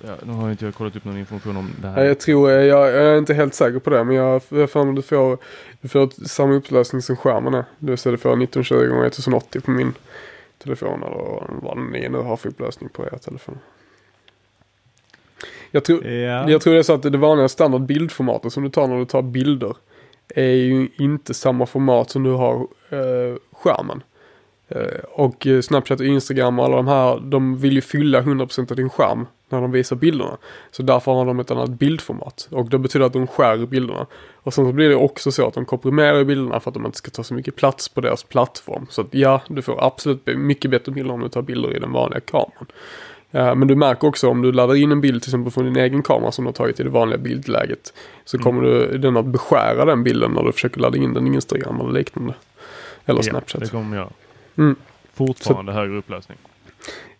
Ja, nu har inte jag kollat upp någon information om det här. Nej, jag tror, eh, jag, jag är inte helt säker på det men jag har för mig att du får, du får samma upplösning som skärmen är. Det vill säga du får 1920 x 1080 på min telefon eller vad ni nu har för upplösning på er telefon. Jag tror, Ja. Jag tror det är så att det vanliga standard bildformatet som du tar när du tar bilder är ju inte samma format som du har eh, skärmen. Eh, och Snapchat och Instagram och alla de här, de vill ju fylla 100% av din skärm när de visar bilderna. Så därför har de ett annat bildformat. Och det betyder att de skär bilderna. Och sen så blir det också så att de komprimerar bilderna för att de inte ska ta så mycket plats på deras plattform. Så att ja, du får absolut mycket bättre bilder om du tar bilder i den vanliga kameran. Eh, Men du märker också om du laddar in en bild till exempel från din egen kamera som du har tagit i det vanliga bildläget. Så kommer du, den att beskära den bilden när du försöker ladda in den i Instagram eller liknande. Eller Ja, Snapchat. det kommer jag. Mm. Fortfarande högre upplösning.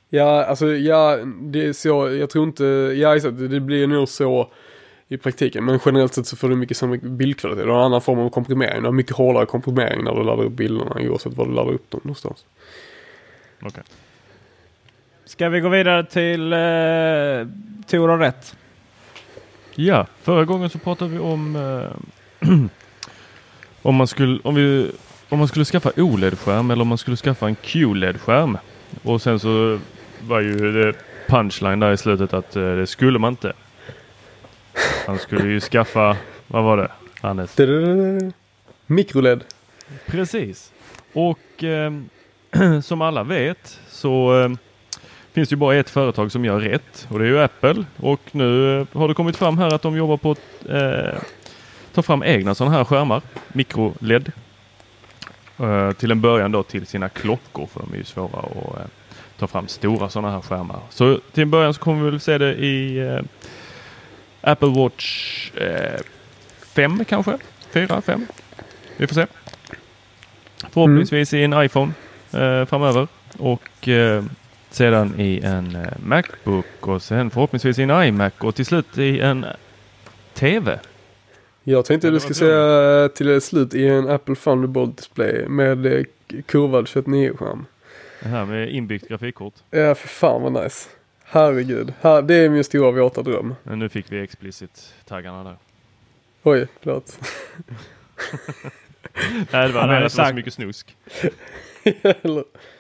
Ja, alltså ja, det är så, jag tror inte, ja exakt, det blir nog så i praktiken. Men generellt sett så får du mycket sämre bildkvalitet. Du har en annan form av komprimering. Du har mycket hårdare komprimering när du laddar upp bilderna oavsett var du laddar upp dem någonstans. Okej. Ska vi gå vidare till eh, Tor har rätt? Ja, förra gången så pratade vi om eh, om, man skulle, om, vi, om man skulle skaffa OLED-skärm eller om man skulle skaffa en QLED-skärm. Och sen så var ju det punchline där i slutet att eh, det skulle man inte. Han skulle ju skaffa, vad var det? Hannes? Mikroled. Precis. Och eh, som alla vet så eh, finns ju bara ett företag som gör rätt och det är ju Apple. Och nu eh, har det kommit fram här att de jobbar på att eh, ta fram egna sådana här skärmar, mikroled. Eh, till en början då till sina klockor för de är ju svåra att eh, ta fram stora sådana här skärmar. Så till en början så kommer vi väl se det i eh, Apple Watch eh, 5 kanske? 4, 5? Vi får se. Förhoppningsvis i en iPhone eh, framöver och eh, sedan i en eh, Macbook och sen förhoppningsvis i en iMac och till slut i en TV. Jag tänkte att det du skulle var säga till slut i en Apple Thunderbolt display med eh, kurvad 29-skärm. Det här med inbyggt grafikkort. Ja, för fan vad nice. Herregud. Här, det är min stora våta dröm. Men nu fick vi explicit taggarna där. Oj, förlåt. Nej, det var hade mer så, mycket snusk.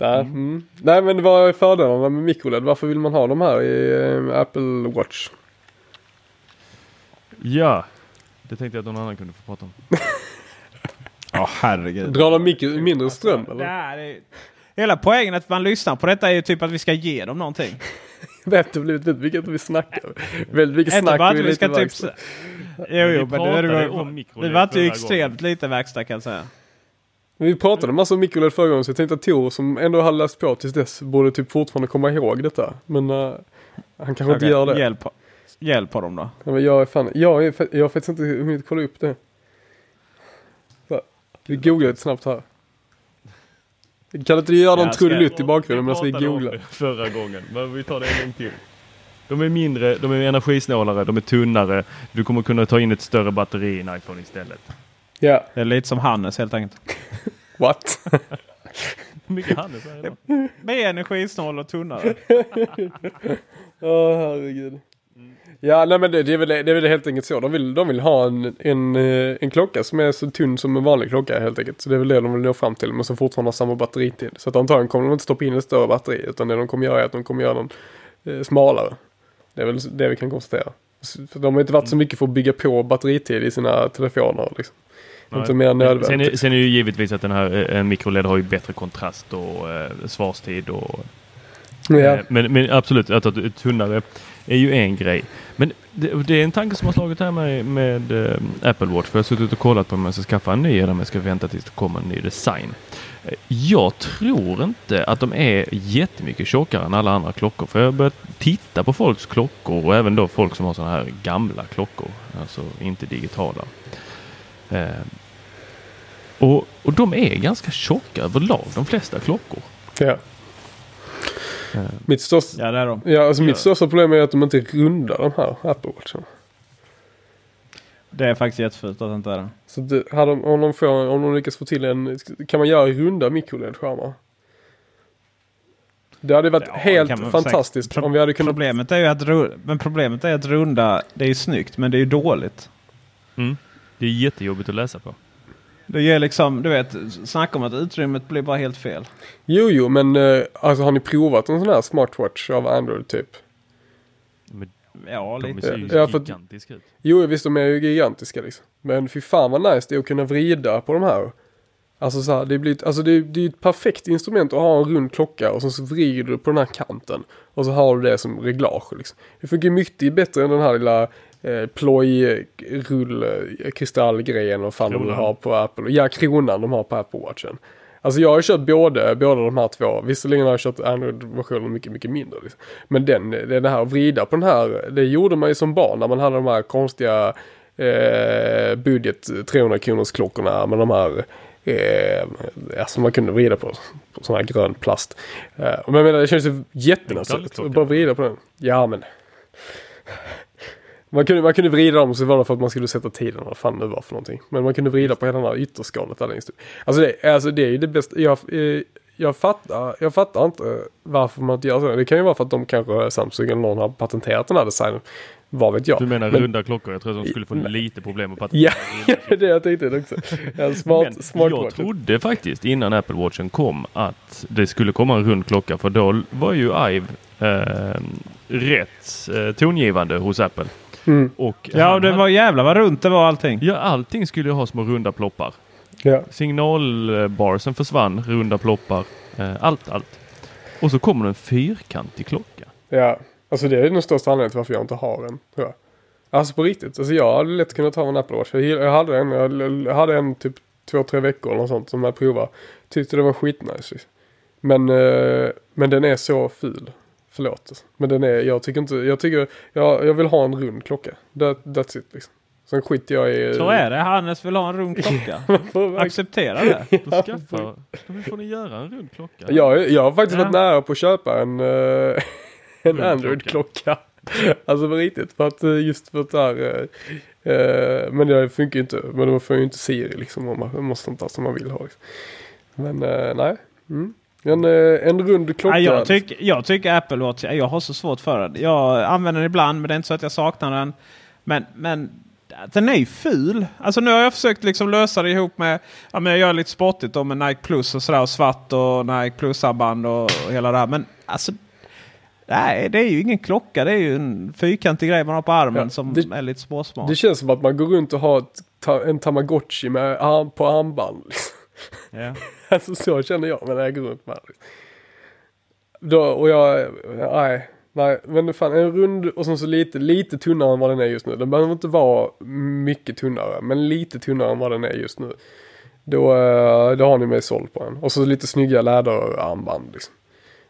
Nej, mm. Nej, men vad är fördelarna med mikroled? Varför vill man ha de här i eh, Apple Watch? Ja, det tänkte jag att någon annan kunde få prata om. Ja, herregud. Drar de mikro, mindre ström Det eller? här är... Hela poängen att man lyssnar på detta är ju typ att vi ska ge dem någonting. Vet du blivit väldigt mycket att vi snackar. Väldigt mycket snack bara att vi ska typ... Jo, jo, vi men det, det, om var, mikroled det var inte förra extremt lite verkstad kan jag säga. Vi pratade massa om mikroled förra gången så jag tänkte att Tor som ändå hade läst på tills dess borde typ fortfarande komma ihåg detta. Men eh, han kanske inte Okej, gör det. Hjälp, hjälp dem då. Ja, men jag är fan, jag, är, jag har faktiskt inte hunnit kolla upp det. Så, vi googlar lite snabbt här. Kan inte du göra någon Ja, trudelutt i bakgrunden medan vi googlar? Förra gången, men vi tar det en gång till. De är mindre, de är energisnålare, de är tunnare. Du kommer kunna ta in ett större batteri i en iPhone istället. Ja, Det är lite som Hannes helt enkelt. what? Mycket Hannes är det då? Mer energisnål och tunnare. Åh herregud. Ja, nej men det, det, är väl, det är väl helt enkelt så. De vill, de vill ha en, en, eh, en klocka som är så tunn som en vanlig klocka helt enkelt. Så det är väl det de vill nå fram till. Men som fortfarande har samma batteritid. Så att antagligen kommer de inte stoppa in ett större batteri. Utan det de kommer göra är att de kommer göra den eh, smalare. Det är väl det vi kan konstatera. S- För de har inte varit så mycket för att bygga på batteritid i sina telefoner. Liksom. Inte mer nödvändigt. Sen är, sen är ju givetvis att den här eh, mikroled har ju bättre kontrast och eh, svarstid och Ja. Eh, Men, men absolut, att ett tunnare är ju en grej. Men det, det är en tanke som har slagit här med, med eh, Apple Watch. För jag har suttit och kollat på om jag ska skaffa en ny eller om jag ska vänta tills det kommer en ny design. Eh, Jag tror inte att de är jättemycket tjockare än alla andra klockor. För jag har börjat titta på folks klockor och även då folk som har sådana här gamla klockor. Alltså inte digitala. Eh, och, och de är ganska tjocka överlag, de flesta klockor. Ja. Eh, Mitt största, Ja, det är de. ja, alltså mitt största problem är att de inte är runda de här Apple Watchen. Det är faktiskt jättefult att det inte är det. Så det, hade de, om, de får, om de lyckas få till en, kan man göra runda mikroledskärmar? Det hade varit Ja, helt fantastiskt om vi hade kunnat... Problemet är ju att, men problemet är att runda, det är ju snyggt men det är ju dåligt. Mm. Det är jättejobbigt att läsa på. Det ger liksom, du vet, snacka om att utrymmet blir bara helt fel. Jo, jo, men eh, alltså har ni provat en sån här smartwatch av Android typ? Men Ja, de lite. ser ju Ja, gigantiska ut. Jo, visst de är ju gigantiska liksom. Men fy fan vad nice det är att kunna vrida på de här. Alltså så här, det blir, alltså det, det är ju ett perfekt instrument att ha en rund klocka och sen så vrider du på den här kanten. Och så har du det som reglage liksom. Det funkar mycket bättre än den här lilla eh, plojrull kristallgrejen och fan de Kronan. har på Apple. Ja, kronan de har på Apple Watchen. Alltså jag har kört både, båda de här två. Visserligen har jag kört Android-versionen mycket, mycket mindre. Liksom. Men den, det, det här att vrida på den här, det gjorde man ju som barn när man hade de här konstiga eh, budget 300 kronors klockorna med de här eh, alltså man kunde vrida på, på sån här grön plast. Eh, men jag menar det känns ju jättenaturligt att bara vrida på den. Ja men. Man kunde, man kunde vrida dem så var det för att man skulle sätta tiden, vad fan det var för någonting. Men man kunde vrida på hela den här ytterskalet där längst. Alltså det, alltså det är ju det bästa, jag, eh, jag, fattar, jag fattar inte varför man inte gör så. Det kan ju vara för att de kanske, Samsung eller någon har patenterat den här designen. Vad vet jag. Du menar Men- runda klockor? Jag tror att de skulle få lite problem att fatta. Ja, det är det jag tänkte också. En smart, Men smart jag watch. trodde faktiskt innan Apple Watchen kom att det skulle komma en rund klocka för då var ju IVE eh, rätt eh, tongivande hos Apple. Mm. Och Ja, och det var jävlar vad runt det var allting. Ja, allting skulle ju ha små runda ploppar. Ja. Signalbarsen försvann, runda ploppar, eh, allt, allt. Och så kommer det en fyrkantig klocka. Ja, alltså det är den största anledningen till varför jag inte har en. Tror jag. Alltså på riktigt. Alltså jag hade lätt kunnat ha en Apple Watch. Jag, hade en, jag hade en typ två, tre veckor eller något sånt som jag provade. Tyckte det var skitnice. Men, eh, men den är så ful. Förlåt. Men den är, jag tycker inte, jag tycker, jag, jag vill ha en rund klocka. That, that's it liksom. Sen skiter jag i... Så är det. Hannes vill ha en rund klocka. Acceptera det. Då får ni göra en rund klocka. Jag, jag har faktiskt Ja. varit nära på att köpa en, eh, en Android-klocka. Alltså på riktigt. För att, eh, just för att det här, eh, eh, men det funkar ju inte. Men då får ju inte Siri liksom. Om man måste sånt där som man vill ha. Liksom. Men eh, nej. Mm. En, eh, en rund klocka. Ja, jag, tycker, jag tycker Apple Watch, jag har så svårt för den. Jag använder den ibland men det är inte så att jag saknar den. Men, men den är ju ful. Alltså nu har jag försökt liksom lösa det ihop med, ja men jag gör lite sportigt då med Nike Plus och sådär och svart och Nike Plus-armband och, och hela det här. Men alltså Nej, det är ju ingen klocka. Det är ju en fyrkantig grej man har på armen Ja, som det- är lite småsmart. Det känns som att man går runt och har ett, en tamagotchi med arm, på armband. Liksom. Ja. Alltså så känner jag när jag går runt med. Då, och jag, nej, nej, men fan en rund och sen så lite, lite tunnare än vad den är just nu. Den behöver inte vara mycket tunnare, men lite tunnare än vad den är just nu. Då, eh, då har ni mig såld på en. Och så lite snygga läderarmband liksom.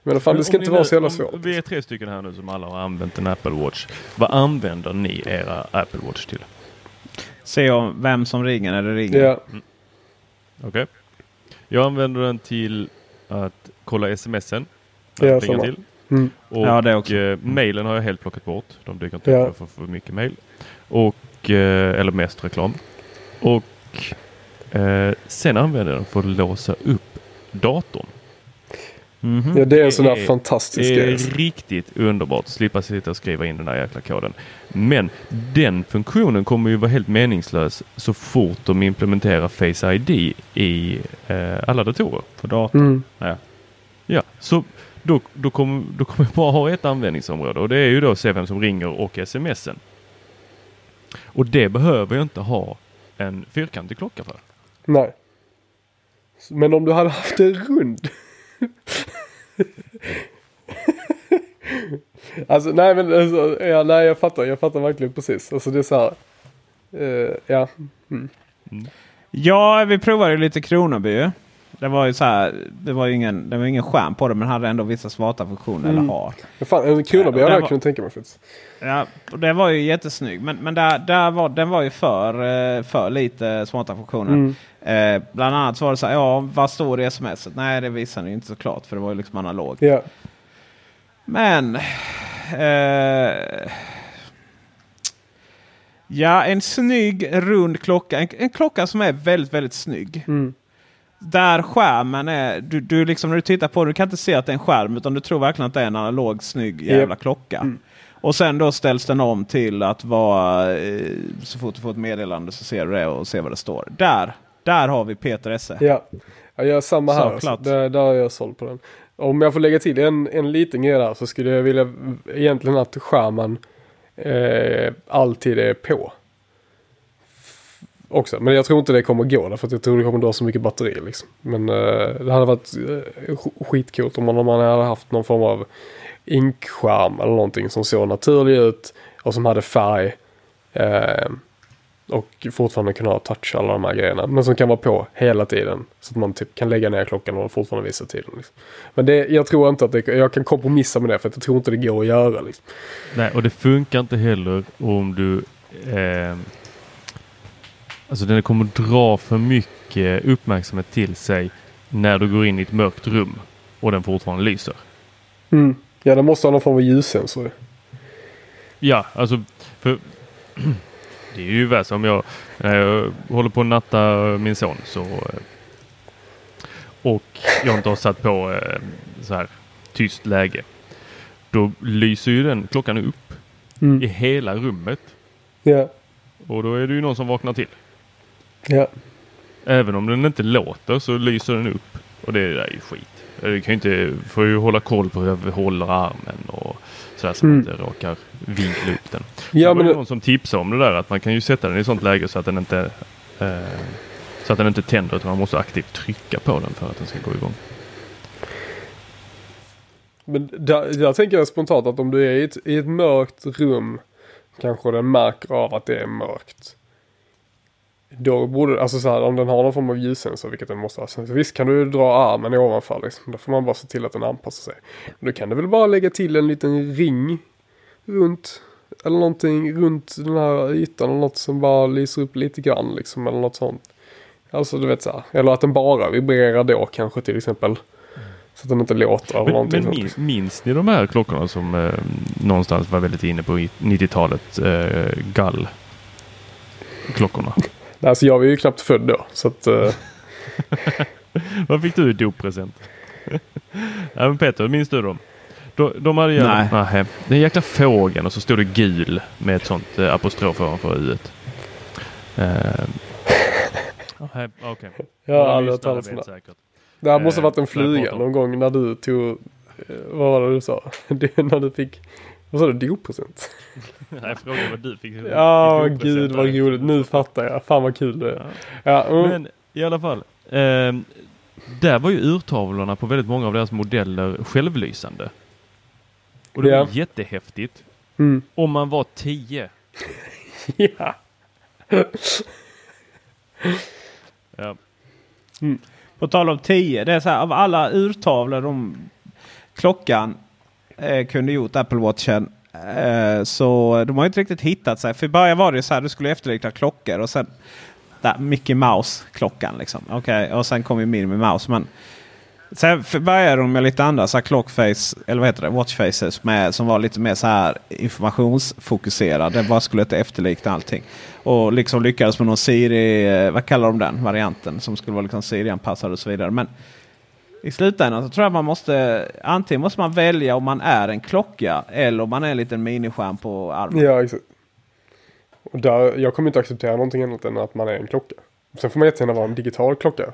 Men fan, det ska inte vara så jävla svårt. Vi är tre stycken här nu som alla har använt en Apple Watch. Vad använder ni era Apple Watch till? Se om vem som ringer när det ringer. Ja, Okej. Jag använder den till att kolla smsen. Ja, till. mm. Och Ja, det också. eh, mailen har jag helt plockat bort. De dyker inte Ja. upp för för mycket mail. Och, eh, eller mest reklam. Och eh, sen använder jag den för att låsa upp datorn. Mhm. ja, det är en sån där Det är- fantastisk Det grej. är riktigt underbart. Slippa sitta och skriva in den där jäkla koden. Men den funktionen kommer ju vara helt meningslös så fort de implementerar Face ID i eh, alla datorer. På datorn. Mm. Ja. Ja, så då, då, kommer, då kommer jag bara ha ett användningsområde och det är ju då se vem som ringer och smsen. Och det behöver jag inte ha en fyrkantig klocka för. Nej. Men om du hade haft en rund. alltså nej men alltså, ja, nej jag fattar, jag fattar verkligen precis. Alltså det är så här. eh, ja. Ja, vi provade lite Kronoby. Det var ju så här, det var ju ingen, det var ingen skärm på det men hade ändå vissa smarta funktioner. Mm. Eller har. Men fan, en Kronobjörn Ja, hade jag kunnat tänka mig faktiskt. Ja, och det var ju jättesnygg. Men, men där, där var, den var ju för, eh, för lite smarta funktioner. Mm. Eh, bland annat så var det så här, ja vad står det i sms? Nej det visar ju inte såklart för det var ju liksom analog. Ja. Men... Eh, ja, en snygg rund klocka. En, en klocka som är väldigt, väldigt snygg. Mm. Där skärmen är... Du, du liksom när du tittar på den, du kan inte se att det är en skärm. Utan du tror verkligen att det är en analog snygg jävla klocka. Mm. Och sen då ställs den om till att vara... Eh, så fort du får ett meddelande så ser du det och ser vad det står. Där! Där har vi Peter Esse. Ja. Jag gör samma här. Alltså. Där, där har jag sålt på den. Om jag får lägga till en, en liten grej där så skulle jag vilja egentligen att skärmen eh, alltid är på. Också. Men jag tror inte det kommer gå därför att jag tror det kommer dra så mycket batteri liksom. Men eh, det hade varit eh, sk- skitcoolt om man, om man hade haft någon form av inkskärm eller någonting som såg naturlig ut och som hade färg. Eh, och fortfarande kunna ha touch alla de här grejerna. Men som kan vara på hela tiden. Så att man typ kan lägga ner klockan och fortfarande visa tiden. Liksom. Men det, jag tror inte att det, jag kan kompromissa med det för att jag tror inte det går att göra. Liksom. Nej, och det funkar inte heller om du... Eh, alltså den kommer dra för mycket uppmärksamhet till sig när du går in i ett mörkt rum och den fortfarande lyser. Ja, det måste ha någon form av ljussensor. Ja, alltså för det är ju värst om jag, när jag håller på att natta min son så eh, och jag inte har satt på eh, så här tyst läge. Då lyser ju den klockan upp i hela rummet Ja, och då är det ju någon som vaknar till. ja. Även om den inte låter så lyser den upp och det där är ju skit. Du kan ju inte, får ju hålla koll på hur jag håller armen och sådär så Mm. man inte råkar vinkla upp den. Ja, det var men någon som tipsade om det där att man kan ju sätta den i sånt läge så att den inte eh, så att den inte tänder utan man måste aktivt trycka på den för att den ska gå igång. Men där, där tänker jag spontant att om du är i ett, i ett mörkt rum kanske den märker av att det är mörkt. Då borde, alltså så här, om den har någon form av ljussensor, vilket den måste ha. Så visst kan du dra armen i ovanfall liksom. Då får man bara se till att den anpassar sig. Då kan du väl bara lägga till en liten ring runt, eller någonting runt den här ytan eller något som bara lyser upp lite grann liksom, eller något sånt. Alltså du vet så här. Eller att den bara vibrerar då kanske till exempel. Så att den inte låter eller Men, någonting men minns, minns ni de här klockorna som eh, någonstans var väldigt inne på i 90-talet? Eh, gall klockorna. Nej, Alltså jag var ju knappt född då. Så att, eh, Vad fick du i doppresent? ja, men Peter, minns du dem? De, de hade ju... Nej. Nähä. Den jäkla fågeln och så stod det gul med ett sånt eh, apostrof ovanför uet. Eh, Okej. Okay. jag har aldrig hört talas om det. Det här måste Eh, varit en om. någon gång när du tog, vad var det du sa? Det, när du fick, vad sa du, doppresent? Nej, jag frågade vad du fick. Ja, gud vad roligt. Nu fattar jag. Fan vad kul det är. Ja. Ja, mm. Men i alla fall. ehm, där var ju urtavlorna på väldigt många av deras modeller självlysande. Och det Ja. var jättehäftigt. Mm. Om man var 10. Ja. Ja. På tal om 10. Det är så här, av alla urtavlor de klockan eh, kunde gjort Apple Watchen. Eh, så de har inte riktigt hittat sig. För i början var det ju så här. Du skulle efterlikna klockor. Och sen där, Mickey Mouse-klockan. Liksom. Okej, Och sen kom ju Minnie Mouse. Men sen började de med lite andra så här clockface. Eller vad heter det? Watchfaces. Med, som var lite mer så här informationsfokuserade. Bara skulle inte efterlikna allting. Och liksom lyckades med någon Siri, eh, vad kallar de den varianten? Som skulle vara liksom Siri-anpassad och så vidare. Men i slutändan så tror jag man måste antingen måste man välja om man är en klocka eller om man är en liten miniskärm på armen. ja, exakt. Och där, jag kommer inte acceptera någonting annat än att man är en klocka. Sen får man jättegärna vara en digital klocka.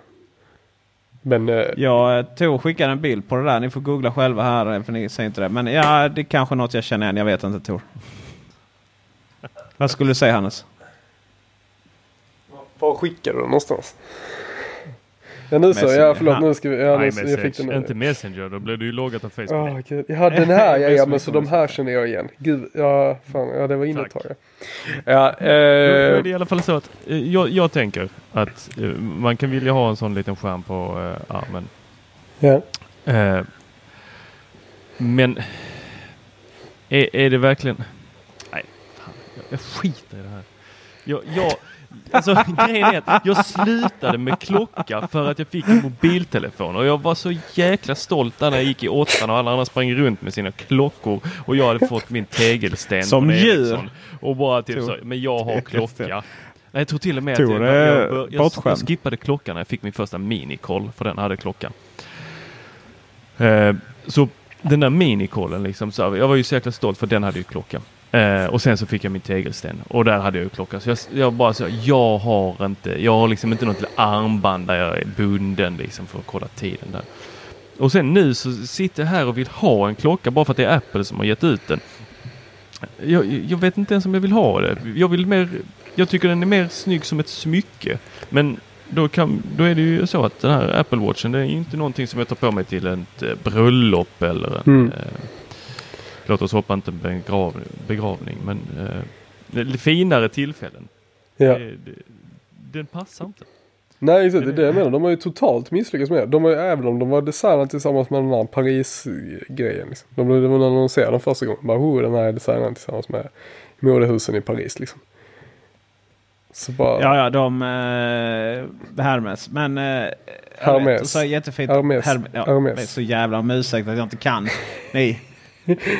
Men eh, Jag tog och skickade en bild på det där. Ni får googla själva här eh, för ni ser inte det. Men ja, det är kanske något jag känner igen. Jag vet inte Tor. Vad skulle du säga Hannes? var skickar du den någonstans? Ja nu så, ja förlåt nu ska vi, ja, nu, jag fick den inte Messenger. Då blir du ju loggat av Facebook. Åh, gud. Ja den här, ja, ja men så de här känner jag igen. Gud, ja fan, ja det var inne ett tag. Ja, ja Då är eh, i alla fall så att eh, jag, jag tänker att eh, man kan vilja ha en sån liten skärm på eh, armen. ja. Eh, men är, är det verkligen... Nej, fan, jag, jag skiter i det här. Jag, jag, alltså, grejen är att jag slutade med klocka för att jag fick en mobiltelefon och jag var så jäkla stolt när jag gick i åttan och alla andra sprang runt med sina klockor och jag hade fått min tegelsten Som djur. Och bara typ så, men jag har klocka. Nej, jag tror till och med Tror att jag, jag, jag, jag, jag skippade klockan när jag fick min första minikoll för den hade klockan. Eh, så den där minikollen liksom, så jag var ju så jäkla stolt för den hade ju klocka. Eh, och sen så fick jag min tegelsten och där hade jag ju klocka. Så jag, jag bara så, jag har inte, jag har liksom inte något armband där jag är bunden liksom för att kolla tiden där. Och sen nu så sitter jag här och vill ha en klocka bara för att det är Apple som har gett ut den. Jag, jag vet inte ens om jag vill ha det. Jag vill mer, jag tycker den är mer snygg som ett smycke. Men då, kan, då är det ju så att den här Apple Watchen det är inte någonting som jag tar på mig till ett eh, bröllop eller en, Mm. eh, låt oss hoppa inte en begrav, begravning men eh, finare tillfällen. ja. Det, det, den passar inte. Nej exakt, det är det jag menar. De har ju totalt misslyckats med det. De har ju, även om de var designade tillsammans med den här Paris-grejen. Liksom. De, när de annonserade den första gången. Bara, oh, den här är designad tillsammans med modehusen i Paris liksom. Så bara, Ja, ja, de... Eh, Hermes. Men... Eh, jag Hermes. vet, så jättefint. Hermes. Herme- ja, Hermes. Det är så jävla om ursäkt att jag inte kan. Nej.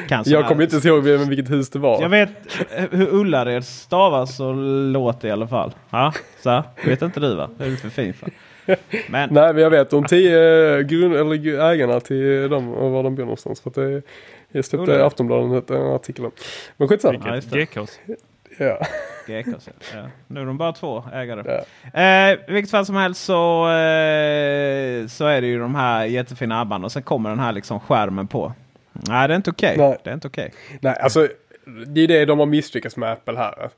Kan sån jag kommer inte ihåg vilket hus det var. Jag vet eh, hur Ullared stavas och låter i alla fall. Ja, så. Vet inte du va? Det är för fin för. Men Nej men jag vet de tio grund, eller ägarna till dem och var de bor någonstans. För att det, jag släppte Ullared. Aftonbladet en artikel om. Men skitsamma. Ja, gekos. Ja. GKs, ja. Nu är de bara två ägare. Ja. Eh, vilket fall som helst så, eh, så är det ju de här jättefina abban och sen kommer den här liksom skärmen på. Nej, det är inte okej. Nej. Det är inte okej. Nej, alltså det är det de har misslyckats med Apple här.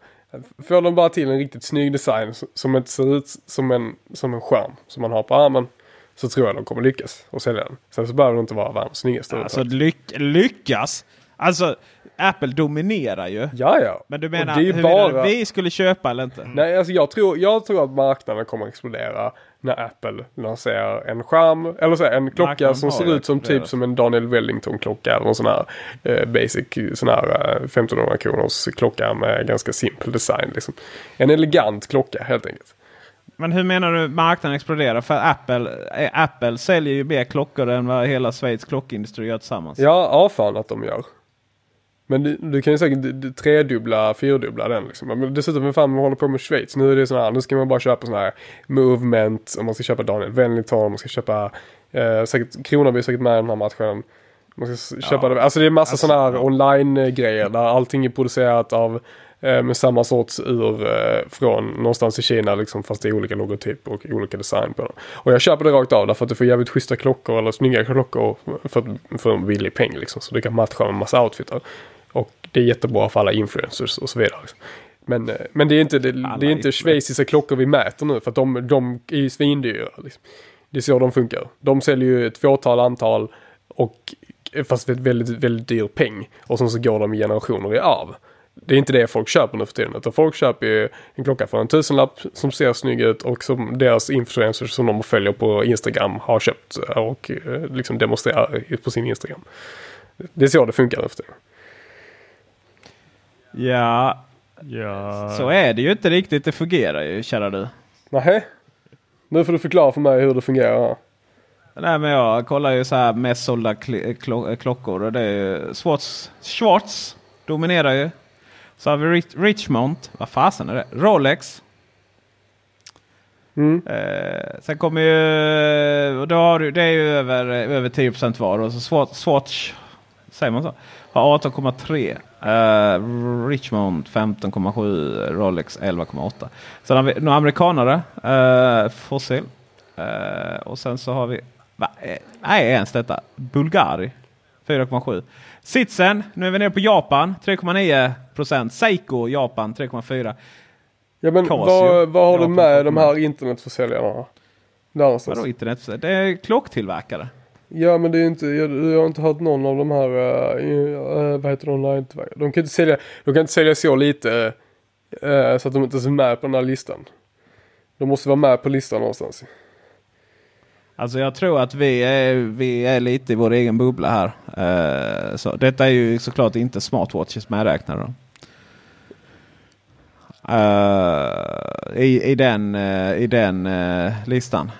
Får de bara till en riktigt snygg design som inte ser ut som en, som en skärm som man har på armen. Så tror jag de kommer lyckas och sälja den. Sen så behöver det inte vara världens snyggaste. Alltså lyck lyckas. Alltså Apple dominerar ju. ja, ja. Men du menar, det är ju hur bara... vi skulle köpa eller inte? Nej, alltså jag tror, jag tror att marknaden kommer att explodera när Apple lanserar en skärm, eller så en klocka som ser ut som typ som en Daniel Wellington-klocka eller någon sån här eh, basic sån här eh, 1500 kronors klocka med ganska simpel design. Liksom. En elegant klocka helt enkelt. Men hur menar du marknaden exploderar? För Apple, eh, Apple säljer ju mer klockor än vad hela Schweiz klockindustri gör tillsammans. Ja, ja fan att de gör. Men du, du kan ju säkert tredubbla, fyrdubbla den liksom. Men dessutom, vem fan håller på med Schweiz? Nu är det sån här, nu ska man bara köpa sån här movement, om man ska köpa Daniel Wellington, man ska köpa, eh, säkert, Kronan är säkert med i den här matchen. Man ska s- köpa det, alltså det är massa Alltså, sådana här ja. online-grejer där allting är producerat av eh, med samma sorts ur eh, från någonstans i Kina liksom fast det är olika logotyper och olika design på dem. Och jag köper det rakt av därför att du får jävligt schyssta klockor eller snygga klockor för, för en billig peng liksom. Så du kan matcha med massa outfitar. Det är jättebra för alla influencers och så vidare. Liksom. Men, eh, men det är inte, det, det är inte schweiziska klockor vi mäter nu för att de, de är ju svindyra. Liksom. Det är så de funkar. De säljer ju ett fåtal antal och fast för ett väldigt, väldigt dyr peng. Och sen så går de i generationer i arv. Det är inte det folk köper nu för tiden. Utan folk köper ju en klocka för en tusenlapp som ser snygg ut och som deras influencers som de följer på Instagram har köpt och eh, liksom demonstrerar på sin Instagram. Det är så det funkar nu för tiden. Ja, Ja, så är det ju inte riktigt. Det fungerar ju, kära du. Nähä? Nu får du förklara för mig hur det fungerar. Nej, men jag kollar ju så här mest sålda kl- klo- klockor och det är ju Schwartz, Schwartz dominerar ju. Så har vi Rich- Richmond. Vad fasen är det? Rolex. Mm. Eh, sen kommer ju... Då har du, det är ju över, över 10% var. Och så Swatch, Swatch säger man så? Har 18,3. Eh, Richmond 15,7. Rolex 11,8. Sen har vi några amerikanare. Eh, Fossil. Eh, och sen så har vi... Va, nej, ens detta. Bulgari. 4,7. Sitsen. Nu är vi nere på Japan. 3,9%. Seiko Japan 3,4. Ja men Casio. vad, vad har du Ja, med på- de här internetförsäljarna? Där någonstans. Vadå internet? Det är klocktillverkare. Ja men det är inte, jag, jag har inte hört någon av de här, uh, vad heter de online De kan inte sälja, de kan inte sälja så lite uh, så att de inte är med på den här listan. De måste vara med på listan någonstans. Alltså jag tror att vi är, vi är lite i vår egen bubbla här. Uh, så detta är ju såklart inte smartwatches medräknade. Uh, i, I den, uh, i den uh, listan.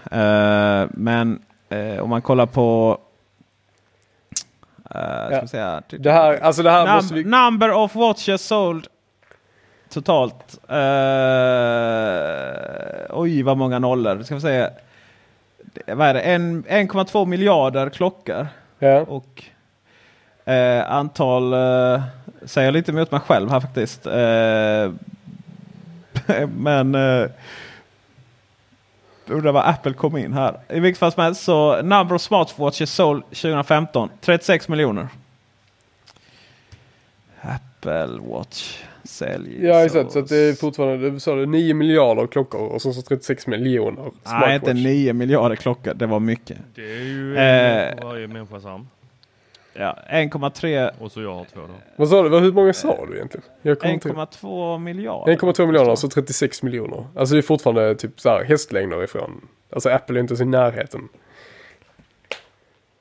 men om man kollar på... ja. säga, det här, alltså det här num måste vi... Number of watches sold totalt. oj vad många nollor. Ska vi säga vad är det, 1,2 miljarder klockor. Ja. Och eh, antal, eh, säger lite emot mig själv här faktiskt. Eh, men eh, undrar var Apple kom in här. I vilket fall som helst så number of smartwatches sold 2015 36 miljoner. Apple Watch sälj. Ja exakt, så, så det är fortfarande, du sa det, 9 miljarder klockor och så 36 miljoner Nej inte 9 miljarder klockor, det var mycket. Det är ju eh, varje människas arm. Ja, 1,3. Och så jag har två då. Vad sa du? Hur många sa du egentligen? 1,2 miljarder. 1,2 miljarder, alltså 36 miljoner. Alltså det är fortfarande typ så här hästlängder ifrån. Alltså Apple är inte ens i närheten.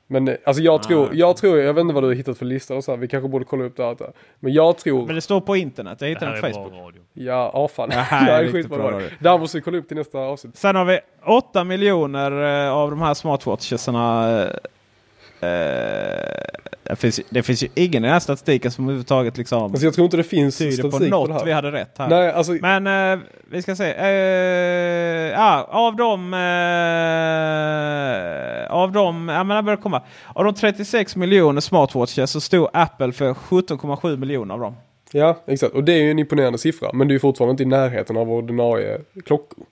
Men alltså jag tror, jag tror, jag vet inte vad du har hittat för lista och så här, vi kanske borde kolla upp det här. Men jag tror... Men det står på internet, jag hittade den på Facebook. Radio. Ja, ja fan. Det här är skitbra radio. Det här måste vi kolla upp till nästa avsnitt. Sen har vi 8 miljoner eh, av de här smartwatchesarna. Eh, det, finns, det finns ju ingen i den här statistiken som överhuvudtaget liksom alltså jag tror inte det finns tyder på något på vi hade rätt här. Nej, alltså... Men eh, vi ska se. Eh, ja, av de... Eh, av de... Ja, men börjar komma. Av de 36 miljoner smartwatches så stod Apple för 17,7 miljoner av dem. Ja, exakt. Och det är ju en imponerande siffra. Men det är fortfarande inte i närheten av ordinarie klockor.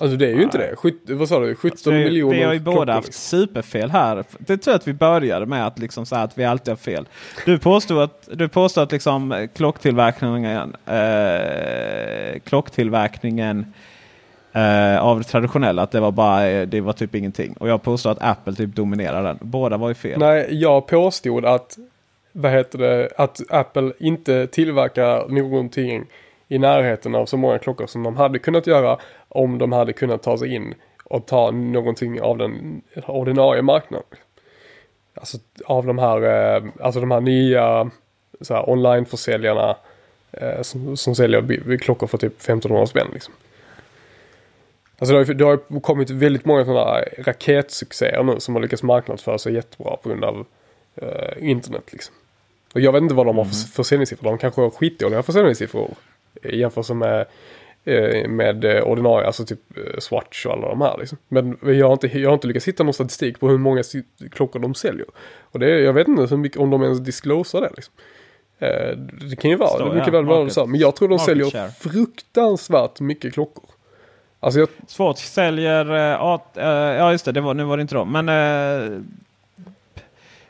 Alltså det är ju Nej. inte det. Sjut, vad sa du? 17 alltså, miljoner Vi har ju båda haft superfel här. Det tror jag att vi började med att liksom säga att vi alltid har fel. Du påstod att, du påstod att liksom klocktillverkningen, eh, klocktillverkningen eh, av traditionella att det var bara det var typ ingenting. Och jag påstod att Apple typ dominerar den. Båda var ju fel. Nej, jag påstod att vad heter det, att Apple inte tillverkar någonting i närheten av så många klockor som de hade kunnat göra om de hade kunnat ta sig in och ta någonting av den ordinarie marknaden. Alltså av de här, eh, alltså de här nya så här, onlineförsäljarna eh, som, som säljer klockor för typ 1500 spänn liksom. Alltså det har, det har kommit väldigt många sådana raketsuccéer nu som har lyckats marknadsföra sig jättebra på grund av eh, internet liksom. Och jag vet inte vad de har för mm. försäljningssiffror. De kanske har skitdåliga försäljningssiffror i jämförelse med, med eh, ordinarie, alltså typ eh, Swatch och alla de här liksom. Men jag har, inte, jag har inte lyckats hitta någon statistik på hur många klockor de säljer. Och det, jag vet inte hur mycket, om de ens disclosar det liksom. Det kan ju vara, Står, det mycket ja, väl vara så. Men jag tror de säljer share. fruktansvärt mycket klockor. Alltså jag... Swatch säljer, ja just det, det var, nu var det inte de. Men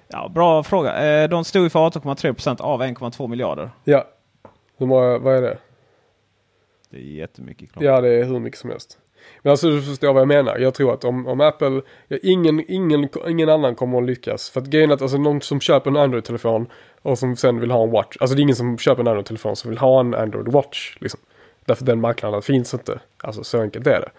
Ja, bra fråga. De stod för 18,3% av 1,2 miljarder. Ja. Hur många, vad är det? Det är jättemycket klockor. Ja, det är hur mycket som helst. Men alltså du förstår vad jag menar. Jag tror att om, om Apple, ja, ingen, ingen, ingen annan kommer att lyckas. För att grejen är att alltså, någon som köper en Android-telefon och som sen vill ha en Watch. Alltså det är ingen som köper en Android-telefon som vill ha en Android Watch. Liksom. Därför den marknaden finns inte. Alltså så enkelt är det.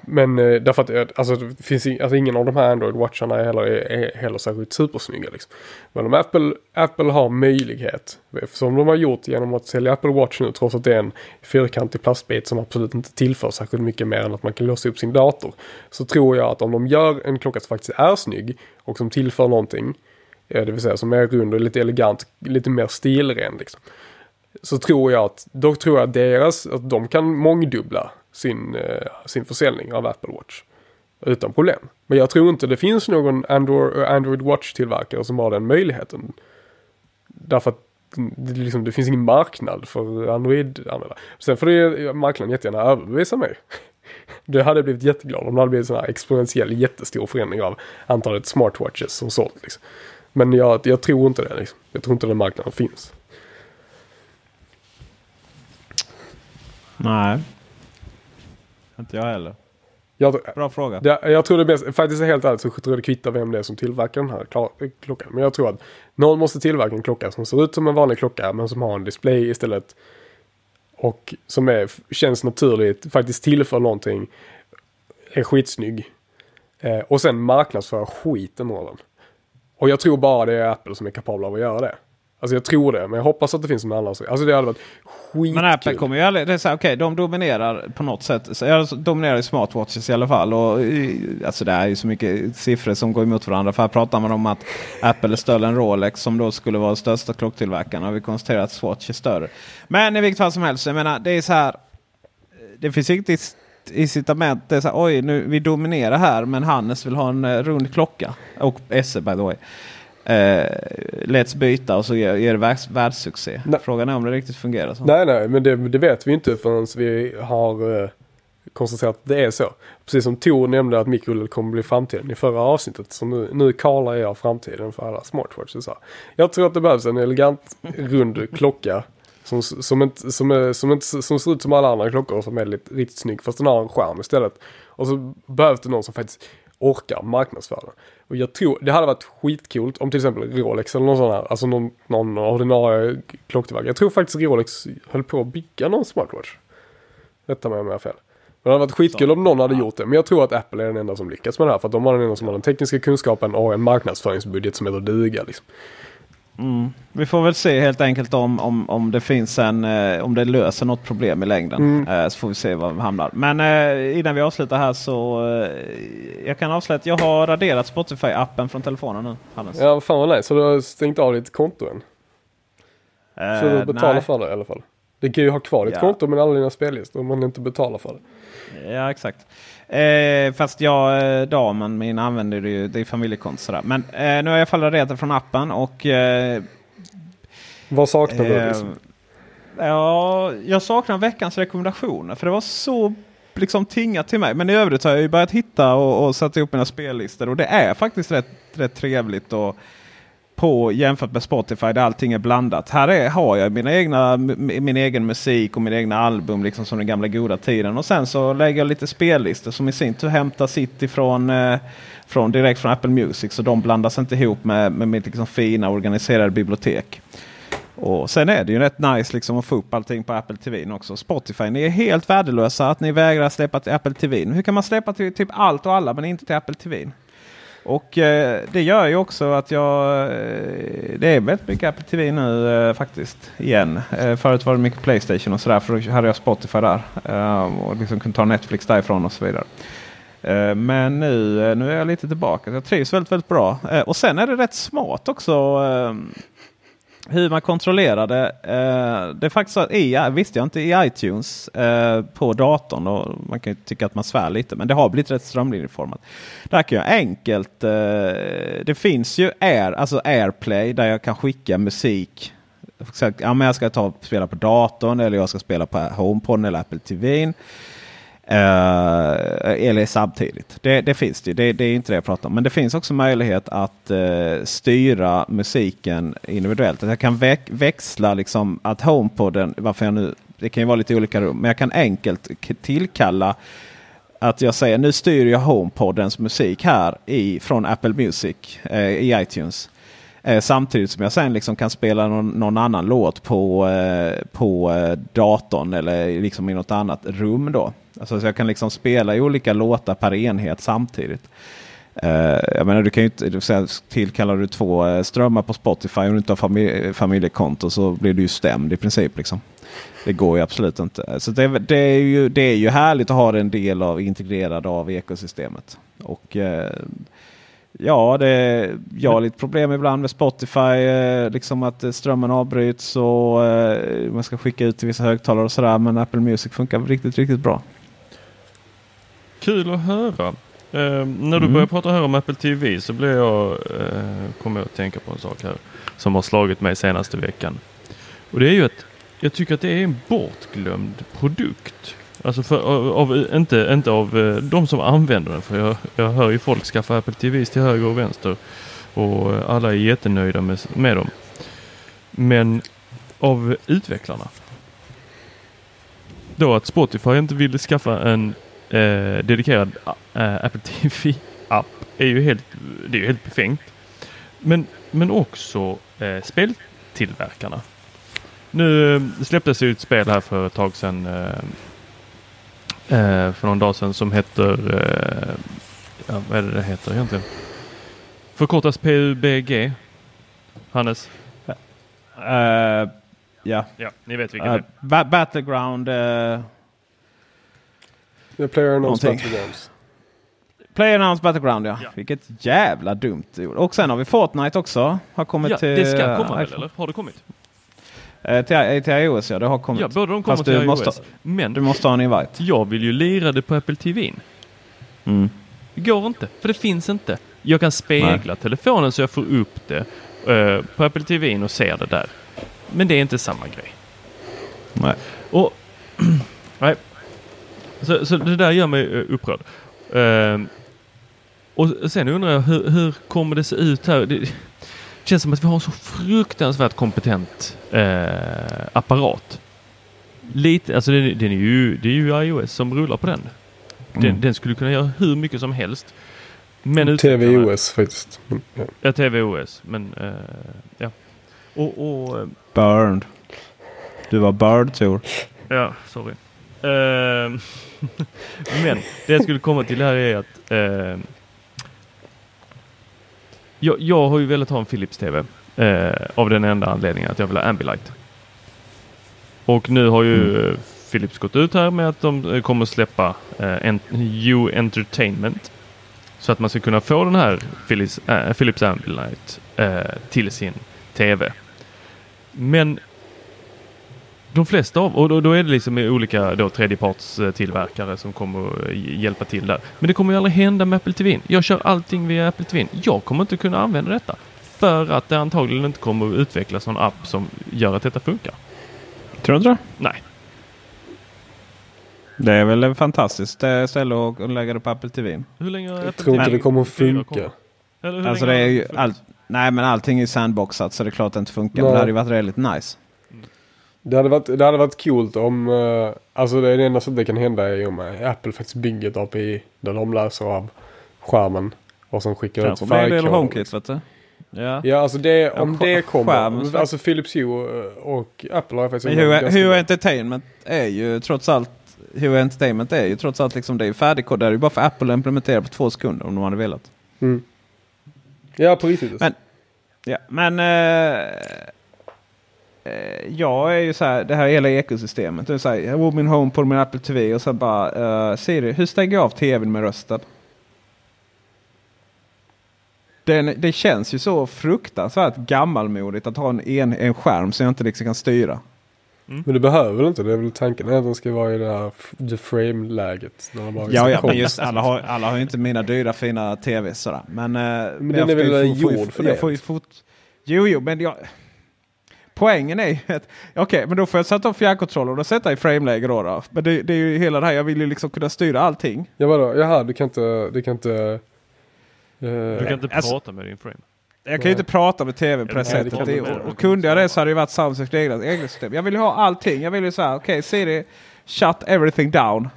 Men eh, därför att eh, alltså, det finns alltså, ingen av de här Android-watcharna är heller, är heller särskilt supersnygga. Liksom. Men om Apple, Apple har möjlighet, som de har gjort genom att sälja Apple Watch nu trots att det är en fyrkantig plastbit som absolut inte tillför särskilt mycket mer än att man kan låsa upp sin dator. Så tror jag att om de gör en klocka som faktiskt är snygg och som tillför någonting, eh, det vill säga som är rund och lite elegant, lite mer stilren liksom. Så tror jag att, då tror jag att deras, att de kan mångdubbla sin, eh, sin försäljning av Apple Watch. Utan problem. Men jag tror inte det finns någon Android, Watch-tillverkare som har den möjligheten. Därför att det, liksom, det finns ingen marknad för Android-användare. Sen får det marknaden jättegärna överbevisa mig. Det hade blivit jätteglad om det hade blivit en sån här exponentiell jättestor förändring av antalet smartwatches som sålt. Liksom. Men jag, jag tror inte det. Liksom. Jag tror inte den marknaden finns. Nej. Inte jag heller. Jag, Bra fråga. det, jag tror det bäst, faktiskt helt ärligt så tror jag det kvittar vem det är som tillverkar den här klockan. Men jag tror att någon måste tillverka en klocka som ser ut som en vanlig klocka men som har en display istället. Och som är, känns naturligt, faktiskt tillför någonting. Är skitsnygg. Eh, och sen marknadsföra skiten av den. Och jag tror bara det är Apple som är kapabla av att göra det. Alltså jag tror det, men jag hoppas att det finns någon annan. Alltså det hade varit skitkul. Men Apple kommer ju aldrig... Det är så här, okej, de dominerar på något sätt. Så, alltså, dominerar i smartwatches i alla fall. Och, i- alltså det är ju så mycket siffror som går emot varandra. För här pratar man om att Apple är större än Rolex som då skulle vara största klocktillverkaren. Och vi konstaterar att Swatch är större. Men i vilket fall som helst, jag menar det är så här. Det finns inget incitament. Det är så här, oj, nu, vi dominerar här men Hannes vill ha en eh, rund klocka. Och SE by the way. Eh, let's byta och så ger, ger det världs, världssuccé. Nej. Frågan är om det riktigt fungerar så. Nej, nej, men det, det vet vi inte förrän vi har eh, konstaterat att det är så. Precis som Tor nämnde att mikro kommer bli framtiden i förra avsnittet. Så nu, nu kallar jag framtiden för alla smartwatches. här. Jag tror att det behövs en elegant rund klocka. Som, som, inte, som, är, som, inte, som ser ut som alla andra klockor som är lite, riktigt snygg. Fast den har en skärm istället. Och så behövs det någon som faktiskt orkar marknadsföra den. Och jag tror, det hade varit skitcoolt om till exempel Rolex eller någon sån här, alltså någon, någon ordinarie klocktillverkare. Jag tror faktiskt Rolex höll på att bygga någon smartwatch. Rätta mig om jag har fel. Men det hade varit skitkul om någon hade gjort det. Men jag tror att Apple är den enda som lyckas med det här. För att de har den enda som har den tekniska kunskapen och en marknadsföringsbudget som heter duga. Liksom. Mm. Vi får väl se helt enkelt om, om, om det finns en eh, om det löser något problem i längden. Mm. Eh, så får vi se var vi hamnar. Men eh, innan vi avslutar här så eh, jag kan avslöja att jag har raderat Spotify-appen från telefonen nu. Hannes. Ja, fan vad nice. Så du har stängt av ditt konto än? Så Eh, du betalar nej. för det i alla fall? Det kan ju ha kvar ditt Ja. konto med alla dina spellistor om man inte betalar för det. Ja exakt. Eh, fast jag, eh, damen min använder det ju, det är familjekonto sådär. Men eh, nu har jag i alla fall raderat det från appen och eh, Vad saknar du? Eh, Liksom? Ja, jag saknar veckans rekommendationer. För det var så liksom tingat till mig. Men i övrigt har jag ju börjat hitta och, och sätta ihop mina spellistor. Och det är faktiskt rätt, rätt trevligt. Och på jämfört med Spotify där allting är blandat. Här är, har jag mina egna, min egen musik och mina egna album liksom som den gamla goda tiden. Och sen så lägger jag lite spellistor som i sin tur hämtar sitt ifrån eh, från, direkt från Apple Music. Så de blandas inte ihop med, med mitt liksom fina organiserade bibliotek. Och sen är det ju rätt nice liksom att få upp allting på Apple TV också. Spotify, ni är helt värdelösa att ni vägrar släppa till Apple TV. Hur kan man släppa till typ allt och alla men inte till Apple TV? Och eh, det gör ju också att jag... Eh, det är väldigt mycket Apple TV nu eh, faktiskt. Igen. Eh, förut var det mycket Playstation och sådär. För då hade jag Spotify där. Eh, och liksom kunde ta Netflix därifrån och så vidare. Eh, men nu, eh, nu är jag lite tillbaka. Jag trivs väldigt, väldigt bra. Eh, och sen är det rätt smart också. Eh, hur man kontrollerar det. Eh, det är faktiskt så att i, visste jag inte i iTunes eh, på datorn. Och man kan ju tycka att man svär lite. Men det har blivit rätt strömlinjeformat. Där kan jag enkelt. Eh, det finns ju Air, alltså AirPlay där jag kan skicka musik. Ja, men jag ska ta spela på datorn eller jag ska spela på HomePod eller Apple TV. Eh, eller samtidigt. Det, det finns det, det. Det är inte det jag pratar om. Men det finns också möjlighet att eh, styra musiken individuellt. Att jag kan växla liksom att HomePoden, varför jag nu, det kan ju vara lite olika rum. Men jag kan enkelt tillkalla att jag säger nu styr jag HomePodens musik här i, från Apple Music eh, i iTunes. Eh, samtidigt som jag sen liksom kan spela någon, någon annan låt på, eh, på eh, datorn eller liksom i något annat rum. då. Alltså, så jag kan liksom spela i olika låtar per enhet samtidigt. Uh, jag menar, du kan ju inte, tillkallar du två eh, strömmar på Spotify och du inte har familj, familjekonto så blir du ju stämd i princip. Liksom. Det går ju absolut inte. Så det, det, är ju, det är ju härligt att ha en del av integrerad av ekosystemet. Och uh, Ja, det, jag har lite problem ibland med Spotify. Liksom att strömmen avbryts och man ska skicka ut till vissa högtalare och sådär. Men Apple Music funkar riktigt, riktigt bra. Kul att höra. Eh, när du Mm. började prata här om Apple TV så blev jag, eh, kom jag att tänka på en sak här som har slagit mig senaste veckan. Och det är ju att jag tycker att det är en bortglömd produkt. Alltså för, av, inte, inte av eh, de som använder den. För jag, jag hör ju folk skaffa Apple TVs till höger och vänster. Och alla är jättenöjda med, med dem. Men av utvecklarna. Då att Spotify inte ville skaffa en eh, dedikerad eh, Apple TV-app är ju helt, det är ju helt befängt. Men, men också eh, speltillverkarna. Nu eh, släpptes ju ett spel här för ett tag sedan. Eh, eh, för någon dag sedan som heter eh, ja, vad är det det heter egentligen? Förkortas PUBG. Hannes? Eh, ja. Ja, ni vet vilken Uh, det ba Battleground. uh, The player battlegrounds. Player Battleground ja. Ja. Vilket jävla dumt ord. Och sen har vi Fortnite också. Har kommit Ja, till, det ska eh, komma väl, eller? Har det kommit? Eh, till, till iOS ja, det har kommit. Ja, båda de kommer Fast till du iOS. måste- Men Du måste ha en invite. jag vill ju lira det på Apple TV. Mm. Det går inte, för det finns inte. Jag kan spegla telefonen så jag får upp det eh, på Apple TV och ser det där. Men det är inte samma grej. Nej. Och nej. Så, så det där gör mig eh, upprörd. Ehm, och sen undrar jag hur, hur kommer det se ut här? Det känns som att vi har en så fruktansvärt kompetent eh, apparat. Lite, alltså den, den är ju, det är ju iOS som rullar på den. Den, Mm. den skulle kunna göra hur mycket som helst. Men utvecklarna- TVOS faktiskt. Mm, ja. Ja, TVOS. Men eh, ja. Och, och Burned. Du var bird Tor. Ja, sorry. Ehm, men det jag skulle komma till här är att ehm, jag, jag har ju velat ha en Philips TV eh, av den enda anledningen att jag vill ha Ambilight. Och nu har ju Mm. Philips gått ut här med att de eh, kommer släppa eh, en, U Entertainment. Så att man ska kunna få den här Philips, Philips Ambilight till sin TV. Men de flesta av, och då, då är det liksom olika då, tredjepartstillverkare som kommer att hjälpa till där. Men det kommer ju aldrig hända med Apple TV. Jag kör allting via Apple TV. Jag kommer inte kunna använda detta. För att det antagligen inte kommer att utvecklas någon app som gör att detta funkar. Tror du inte det? Nej. Det är väl ett fantastiskt eh, ställe att lägga det på Apple TV. Hur länge Jag tror inte TV det kommer att 4 funka. kommer? Eller hur Alltså det är ju allt. Nej men allting är sandboxat så det är klart det inte funkar. Men Nej. det hade ju varit väldigt nice. Det hade, varit, det hade varit coolt om... eh, alltså det, är det enda som det kan hända är om eh, Apple faktiskt bygger ett API där de läser av skärmen och sen skickar ut Kanske det del färgkoder. HomeKit vet du. Ja. Ja, alltså det, om Ja, det kommer. skärmen, så- alltså Philips Hue eh, och Apple har ju faktiskt... Hue. Entertainment är ju trots allt Hue Entertainment är ju trots allt liksom det är färdigkod. Det är ju bara för Apple att implementera på två sekunder om de hade velat. Mm. Ja, på riktigt. Men- Ja, men eh, jag är ju så här, det här hela ekosystemet. Det är så här, jag har min home på min Apple TV och sen bara, uh, Siri, hur stänger jag av tvn med rösten? Den, det känns ju så fruktansvärt gammalmodigt att ha en, en, en skärm som jag inte liksom kan styra. Men du behöver väl inte? Det är väl tanken att den ska vara i det här the frame-läget. Ja, ja men just alla har, alla har inte mina dyra fina tvs sådär. Men, eh, men den är jag får väl får gjord för jag det, får ju liksom. fot- Jo, jo, men jag... Poängen är ju att okej, men då får jag sätta upp fjärrkontrollen och sätta i frameläge då, då. Men det, det är ju hela det här, jag vill ju liksom kunna styra allting. Ja, vadå? Jaha, du kan inte... Du kan inte... eh, Du kan inte Alltså- prata med din frame. Jag kan ju inte prata med tv på det sättet. Det, och, och kunde jag det så hade det varit Samsungs egna, egna system. Jag vill ju ha allting. Jag vill ju säga, okej Siri, shut everything down.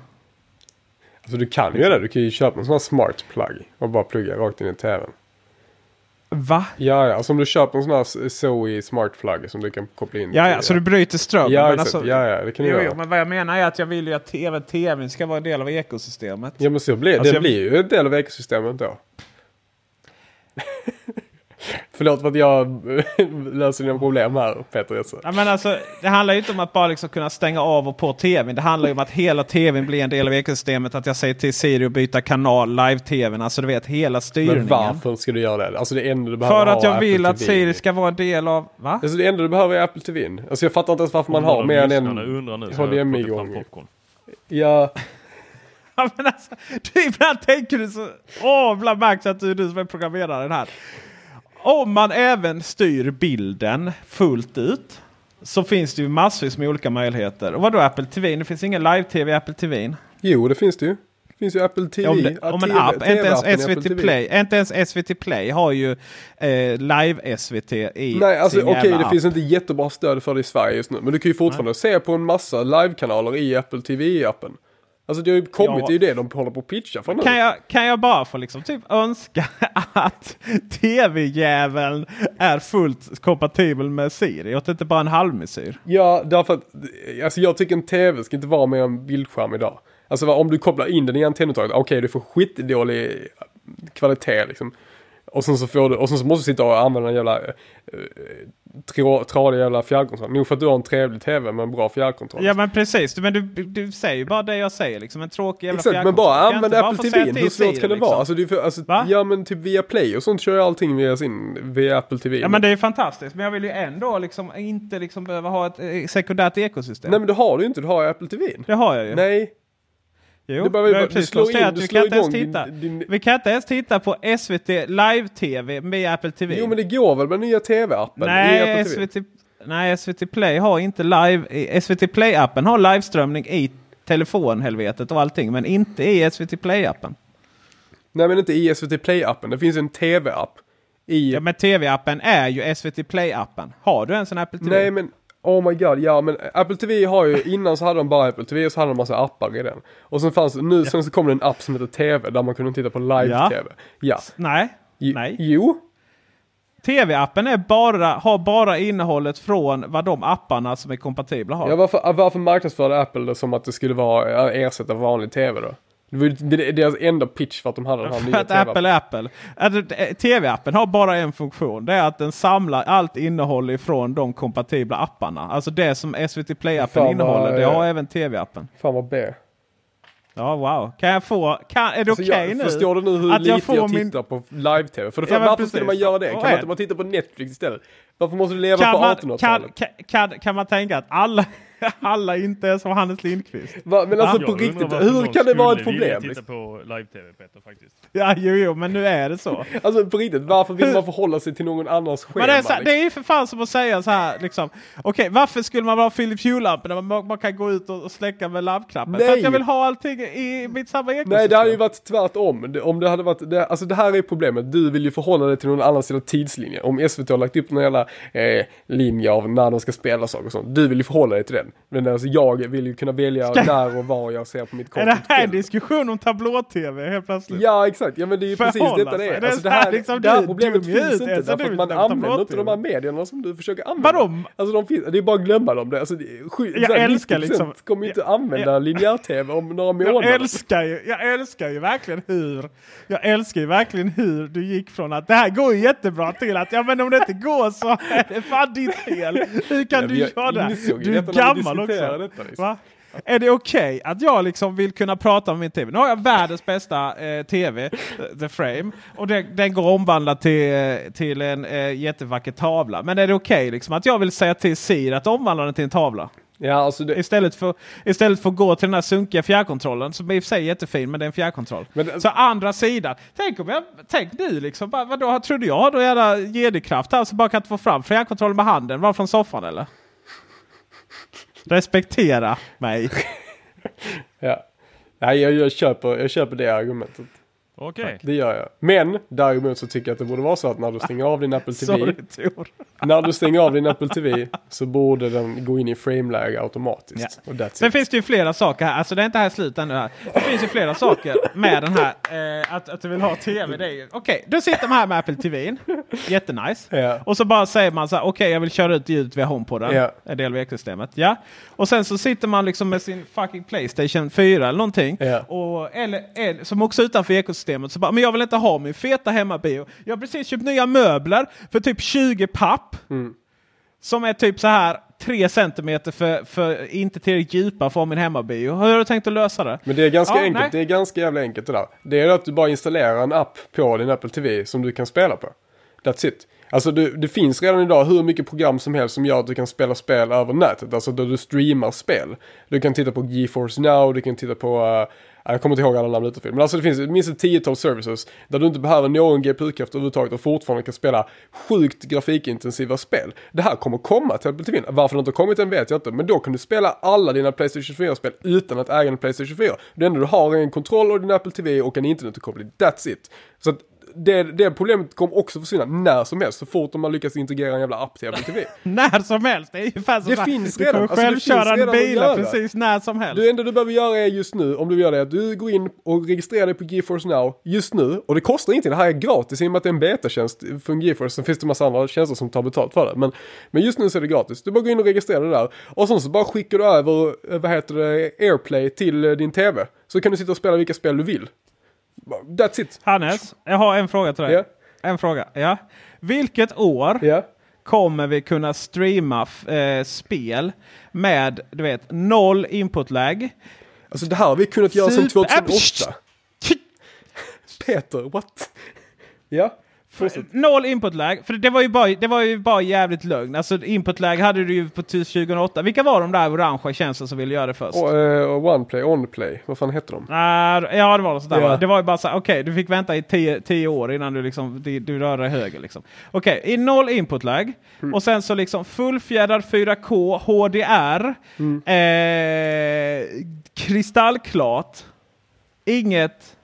Alltså du kan ju göra det. Du kan ju köpa en sån här smart plug och bara plugga rakt in i tvn. Va? Ja, ja. Alltså om du köper en sån här Zoe smart plug som du kan koppla in. Ja, till- ja, så du bryter ström. Ja, alltså- ja, ja, det kan du Jo, göra. jo, men vad jag menar är att jag vill ju att tv, tvn ska vara en del av ekosystemet. Ja, men så blir Alltså, det jag- blir ju en del av ekosystemet då. Förlåt för att jag löser dina problem här, Peter. Ja, men alltså, det handlar ju inte om att bara liksom kunna stänga av och på tvn. Det handlar ju om att hela tvn blir en del av ekosystemet. Att jag säger till Siri att byta kanal, live-tvn. Alltså du vet hela styrningen. Men varför ska du göra det? Alltså det enda du behöver För att jag vill att. Siri ska vara en del av... Va? Alltså det enda du behöver är Apple TV. Alltså jag fattar inte ens varför man har mer än en... HDMI. Ja, Ja, men alltså, du, ibland tänker du så... Åh, ibland märks att du är du som är programmeraren här. Om man även styr bilden fullt ut så finns det ju massvis med olika möjligheter. Och vad då Apple TV? Det finns ingen live-tv i Apple TV. jo det finns det ju. Det finns ju Apple TV. Om, det, om en TV app, inte TV-appen i ens SVT TV. Play. Inte ens SVT Play har ju eh, live-SVT i Nej, alltså okej jävla det app. finns inte jättebra stöd för det i Sverige just nu. Men du kan ju fortfarande se på en massa live-kanaler i Apple TV-appen. Alltså det har ju kommit, Ja. det är ju det de håller på att pitcha för nu. Kan jag, kan jag bara få liksom typ önska att tv-jäveln är fullt kompatibel med Siri och inte bara en halvmesyr? Ja, därför att, alltså jag tycker en tv ska inte vara med en bildskärm idag. Alltså om du kopplar in den i antennuttaget, okej du får skitdålig kvalitet liksom. Och sen så får du, och sen så måste du sitta och använda en jävla trå- tradig jävla fjärrkontroll. Nog för att du har en trevlig tv med en bra fjärrkontroll. Ja men precis, men du, du säger ju bara det jag säger liksom. En tråkig jävla Exakt, men fjärrkontroll. bara Kan jag använd bara Apple TV. Hur svårt kan det liksom? vara? Alltså, du alltså, Va? ja men typ via Play och sånt kör ju allting via sin, via Apple TV. Ja men det är fantastiskt, men jag vill ju ändå liksom inte liksom behöva ha ett eh, sekundärt ekosystem. Nej men det har du ju inte, du har ju Apple TV. Det har jag ju. Nej, jo, du behöver du precis slår in- du vi kan inte ens titta. din- din- Vi kan inte ens titta på SVT Live-TV med Apple TV. jo men det går väl med nya TV-appen? Nej, TV? SVT, nej, SVT Play har inte live. i- SVT Play-appen har liveströmning i telefonhelvetet och allting, men inte i SVT Play-appen. Nej men inte i SVT Play-appen, det finns en TV-app. I... Ja, men TV-appen är ju SVT Play-appen. Har du ens en Apple TV? Nej men, oh my god, ja men Apple TV har ju, innan så hade de bara Apple TV och så hade de massa appar i den. Och sen fanns nu, sen så kom det en app som heter TV där man kunde titta på live-TV. Ja. Nej. Jo- Nej. Jo. TV-appen är bara, har bara innehållet från vad de apparna som är kompatibla har. Ja varför, varför marknadsförde Apple det som att det skulle vara, äh, ersätta vanlig TV då? Det var ju deras enda pitch för att de hade den här För nya att TV-appen. Apple är Apple. Att, eh, TV-appen har bara en funktion. Det är att den samlar allt innehåll ifrån de kompatibla apparna. Alltså det som SVT Play-appen innehåller, det eh, har även TV-appen. Fan vad B. Ja, wow. Kan jag få... Kan, är det Alltså, okej jag, nu? Förstår du nu hur att jag lite jag, får min- tittar på live-TV? För det Ja, varför skulle man göra det? Kan man inte bara titta på Netflix istället? Varför måste du leva Kan på man, kan, 1800-talet? kan, kan, kan man tänka att alla, alla inte är som Hannes Lindqvist? Va, men alltså Jag på riktigt, hur kan det vara ett problem? titta på live-tv Peter faktiskt. Ja, jo, jo, men nu är det så. Alltså på riktigt, varför vill man förhålla sig till någon annans schema? Men det är, så, liksom? det är ju för fan som att säga så här liksom. Okej, varför skulle man vara Philips Hue-lampor när man, man kan gå ut och, och släcka med lampknappen? För Nej. att jag vill ha allting i mitt samma ekosystem. Nej, det hade ju varit tvärtom. Det- Om det hade varit, det, alltså det här är problemet. Du vill ju förhålla dig till någon annans jävla tidslinje. Om SVT har lagt upp någon jävla eh, linje av när de ska spela saker och sånt. Du vill ju förhålla dig till den. Men alltså jag vill ju kunna välja när och var jag ser på mitt konto. Är det här en diskussion om tablå-tv helt plötsligt? Ja exakt, ja men det är ju precis detta det är. Alltså, det, här liksom, det här problemet finns inte därför att man använder inte de här medierna som du försöker använda. Vadå? Alltså de finns, det är bara att glömma dem. Det, alltså, sju, Jag älskar 90% liksom- kommer ju inte använda linjär-tv om några månader. Jag älskar, ju, jag älskar ju verkligen hur Jag älskar ju verkligen hur du gick från att det här går ju jättebra till att ja men om det inte går så är det fan ditt fel. Hur kan du göra det? Du vi gammal också. detta, liksom. Är det okej att jag liksom vill kunna prata med min TV? Nu har jag världens bästa eh, TV, eh, The Frame. Och den, den går omvandlad till, eh, till en eh, jättevacker tavla. Men är det okej liksom att jag vill säga till Siri att omvandla den till en tavla? Ja, alltså det, Istället för, istället för att gå till den här sunkiga fjärrkontrollen som i och för sig är jättefin men det är en fjärrkontroll. Men Så andra sidan. Tänk om jag, tänk nu liksom. Bara, vadå, trodde jag hade jävla jedi-kraft här så bara kan inte få fram fjärrkontrollen med handen. Var från soffan eller? Respektera mig. ja. Nej, jag, jag, köper, jag köper det argumentet. Okej. Det gör jag. Men däremot så tycker jag att det borde vara så att när du stänger av din Apple TV, Sorry när du stänger av din Apple TV så borde den gå in i frame-läge automatiskt. Och that's Sen it. finns det ju flera saker här. Alltså det är inte här slut ännu här. Det finns ju flera saker med den här. Eh, att, att du vill ha tv. Okej, då sitter man här med Apple TVn. Jättenice. Ja. Och så bara säger man så här. Okej, jag vill köra ut ljudet via HomePoden. Ja. Av ekosystemet. Ja. Och sen så sitter man liksom med sin fucking Playstation 4 eller någonting. Ja. Och, eller, eller, som också utanför ekosystemet. Så bara, men jag vill inte ha min feta hemmabio. Jag har precis köpt nya möbler för typ 20 papp. Mm. Som är typ så här 3 centimeter för, för inte tillräckligt djupa för min hemmabio. Hur har du tänkt att lösa det? Men det är ganska Ja, enkelt. nej. Det är ganska jävla enkelt det där. Det är att du bara installerar en app på din Apple TV som du kan spela på. That's it. Alltså du, det finns redan idag hur mycket program som helst som gör att du kan spela spel över nätet. Alltså där du streamar spel. Du kan titta på GeForce Now, du kan titta på... eh, jag kommer inte ihåg alla namn utanför. Men alltså det finns minst ett tiotal services där du inte behöver någon GPU-kraft överhuvudtaget och fortfarande kan spela sjukt grafikintensiva spel. Det här kommer komma till Apple TV. Varför det inte har kommit än vet jag inte. Men då kan du spela alla dina Playstation 24-spel utan att äga en Playstation 24. Det enda du har är en kontroll och din Apple TV och en internetuppkoppling. That's it. Så att det, det problemet kommer också försvinna när som helst så fort de har lyckats integrera en jävla app till Apple TV. När som helst. Det är ju fan som Det fan. finns Du redan. kommer Alltså, självkörande bilar precis när som helst. Det enda du behöver göra är just nu, om du vill göra det, att du går in och registrerar dig på GeForce Now just nu. Och det kostar ingenting, det här är gratis i och med att det är en betatjänst från GeForce. Sen finns det en massa andra tjänster som tar betalt för det. Men, men just nu så är det gratis. Du bara går in och registrerar det där. Och sen så bara skickar du över, eh, vad heter det, AirPlay till eh, din TV. Så kan du sitta och spela vilka spel du vill. That's it. Hannes, jag har en fråga till dig. Ja. En fråga. Ja. Vilket år Ja. kommer vi kunna streama eh, spel med du vet, noll input-lag? Alltså det här har vi kunnat göra sedan Super- 2008. Peter, what? Ja. Fortsätt. Noll input-lag. För det var, ju bara, det var ju bara jävligt lögn. Alltså input-lag hade du ju på 2008. Vilka var de där orangea tjänsterna som ville göra det först? Och, eh, och OnePlay, OnPlay, vad fan hette de? Nej, ja, det var något sånt där. Va? Det var ju bara så okej, du fick vänta i 10 år innan du liksom, du, du rörde dig höger. Liksom. Okej, i noll input lag. Mm. Och sen så liksom fullfjädrad 4K HDR. Mm. Eh, kristallklart. Inget...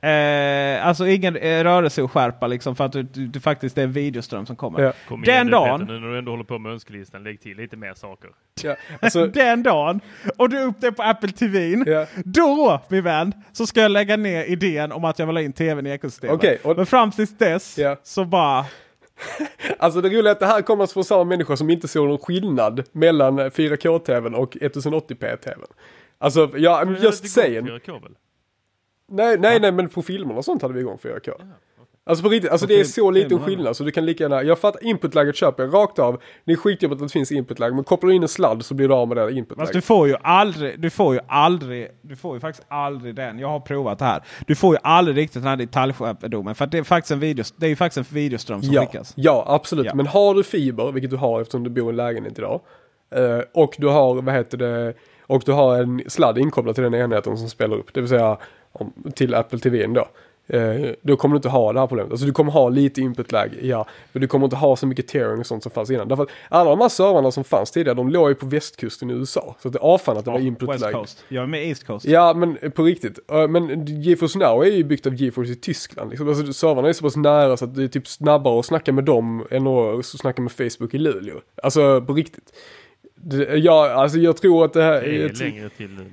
Eh, alltså ingen eh, rörelseskärpa liksom för att du, du, du faktiskt det är en videoström som kommer. Ja. Kom Den igen nu, dagen- Peter, nu när du ändå håller på med önskelistan, lägg till lite mer saker. Ja. Alltså, Den dagen och du är upp det på Apple TV. Ja. Då min vän så ska jag lägga ner idén om att jag vill ha in tvn i ekosystemet. Okej, och- Men fram tills dess Ja. så bara... alltså det roliga är att det här kommer från samma människor som inte såg någon skillnad mellan 4K-tvn och 1080p-tvn. Alltså, ja, I'm just saying. 4K Nej, nej, nej, men på filmerna och sånt hade vi igång 4K. Alltså på riktigt, alltså det är så liten skillnad så du kan lika gärna, jag fattar inputläget köper jag rakt av. Det är skitjobbigt att det finns inputläge, men kopplar du in en sladd så blir du av med det Fast du inputläget. får ju aldrig, du får ju aldrig, du får ju faktiskt aldrig den. Jag har provat det här. Du får ju aldrig riktigt den här detaljskärpedomen. För det är faktiskt en, video, det är ju faktiskt en videoström som Ja, skickas. ja, absolut. Ja. Men har du fiber, vilket du har eftersom du bor i en lägenhet idag. eh, och du har, vad heter det, och du har en sladd inkopplad till den enheten som spelar upp. Det vill säga om, till Apple TV då. Eh, då kommer du inte ha det här problemet. Alltså du kommer ha lite input-lag, ja. Men du kommer inte ha så mycket tearing och sånt som fanns innan. Därför att alla de här servrarna som fanns tidigare, de låg ju på västkusten i USA. Så att det avfann att det var West input-lag. Coast. Jag är med East Coast. Ja, men på riktigt. Eh, Men GeForce Now är ju byggt av GeForce i Tyskland. Liksom. Alltså, servrarna är så pass nära så att det är typ snabbare att snacka med dem än att snacka med Facebook i Luleå. Alltså på riktigt. Det, ja, alltså jag tror att det här Det är längre till nu.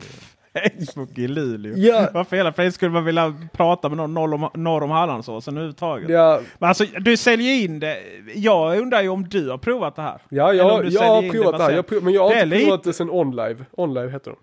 Facebook i Luleå. Ja. Varför hela friden skulle man vilja prata med någon norr om, norr om Hallandsåsen överhuvudtaget? Ja, Men alltså du säljer in det. Jag undrar ju om du har provat det här? ja, jag, jag har provat det här. baserat- Jag prov, men jag har Det inte provat det sen OnLive. OnLive heter de.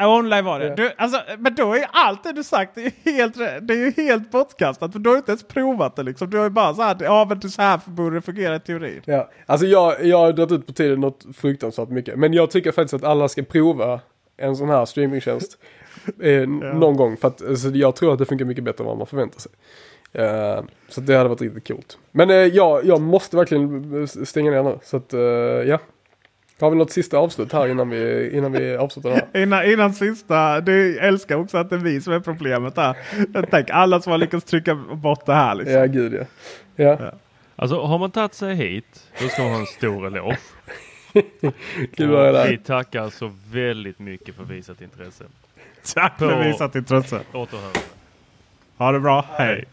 Online var det. Ja. Du, alltså, men då är ju allt det du sagt det är ju helt, det är ju helt bortkastat. För du har inte ens provat det liksom. Du har ju bara så här, ja men det- så här borde det fungera i teorin. Ja, alltså jag, jag har dragit ut på tiden något fruktansvärt mycket. Men jag tycker faktiskt att alla ska prova en sån här streamingtjänst eh, någon gång. För att alltså, jag tror att det funkar mycket bättre än vad man förväntar sig. Eh, så det hade varit riktigt coolt. Men eh, ja, jag måste verkligen stänga ner nu. Så att eh, ja. Har vi något sista avslut här innan vi, innan vi avslutar det här? Innan, innan sista, du älskar också att det är vi som är problemet här. Tänker alla som har lyckats trycka bort det här liksom. Ja, gud ja. Ja, Alltså har man tagit sig hit, då ska man ha en stor eloge. kul det Vi tackar så väldigt mycket för visat intresse. Tack för På- visat intresse. Återhörande. Ha det bra, hej.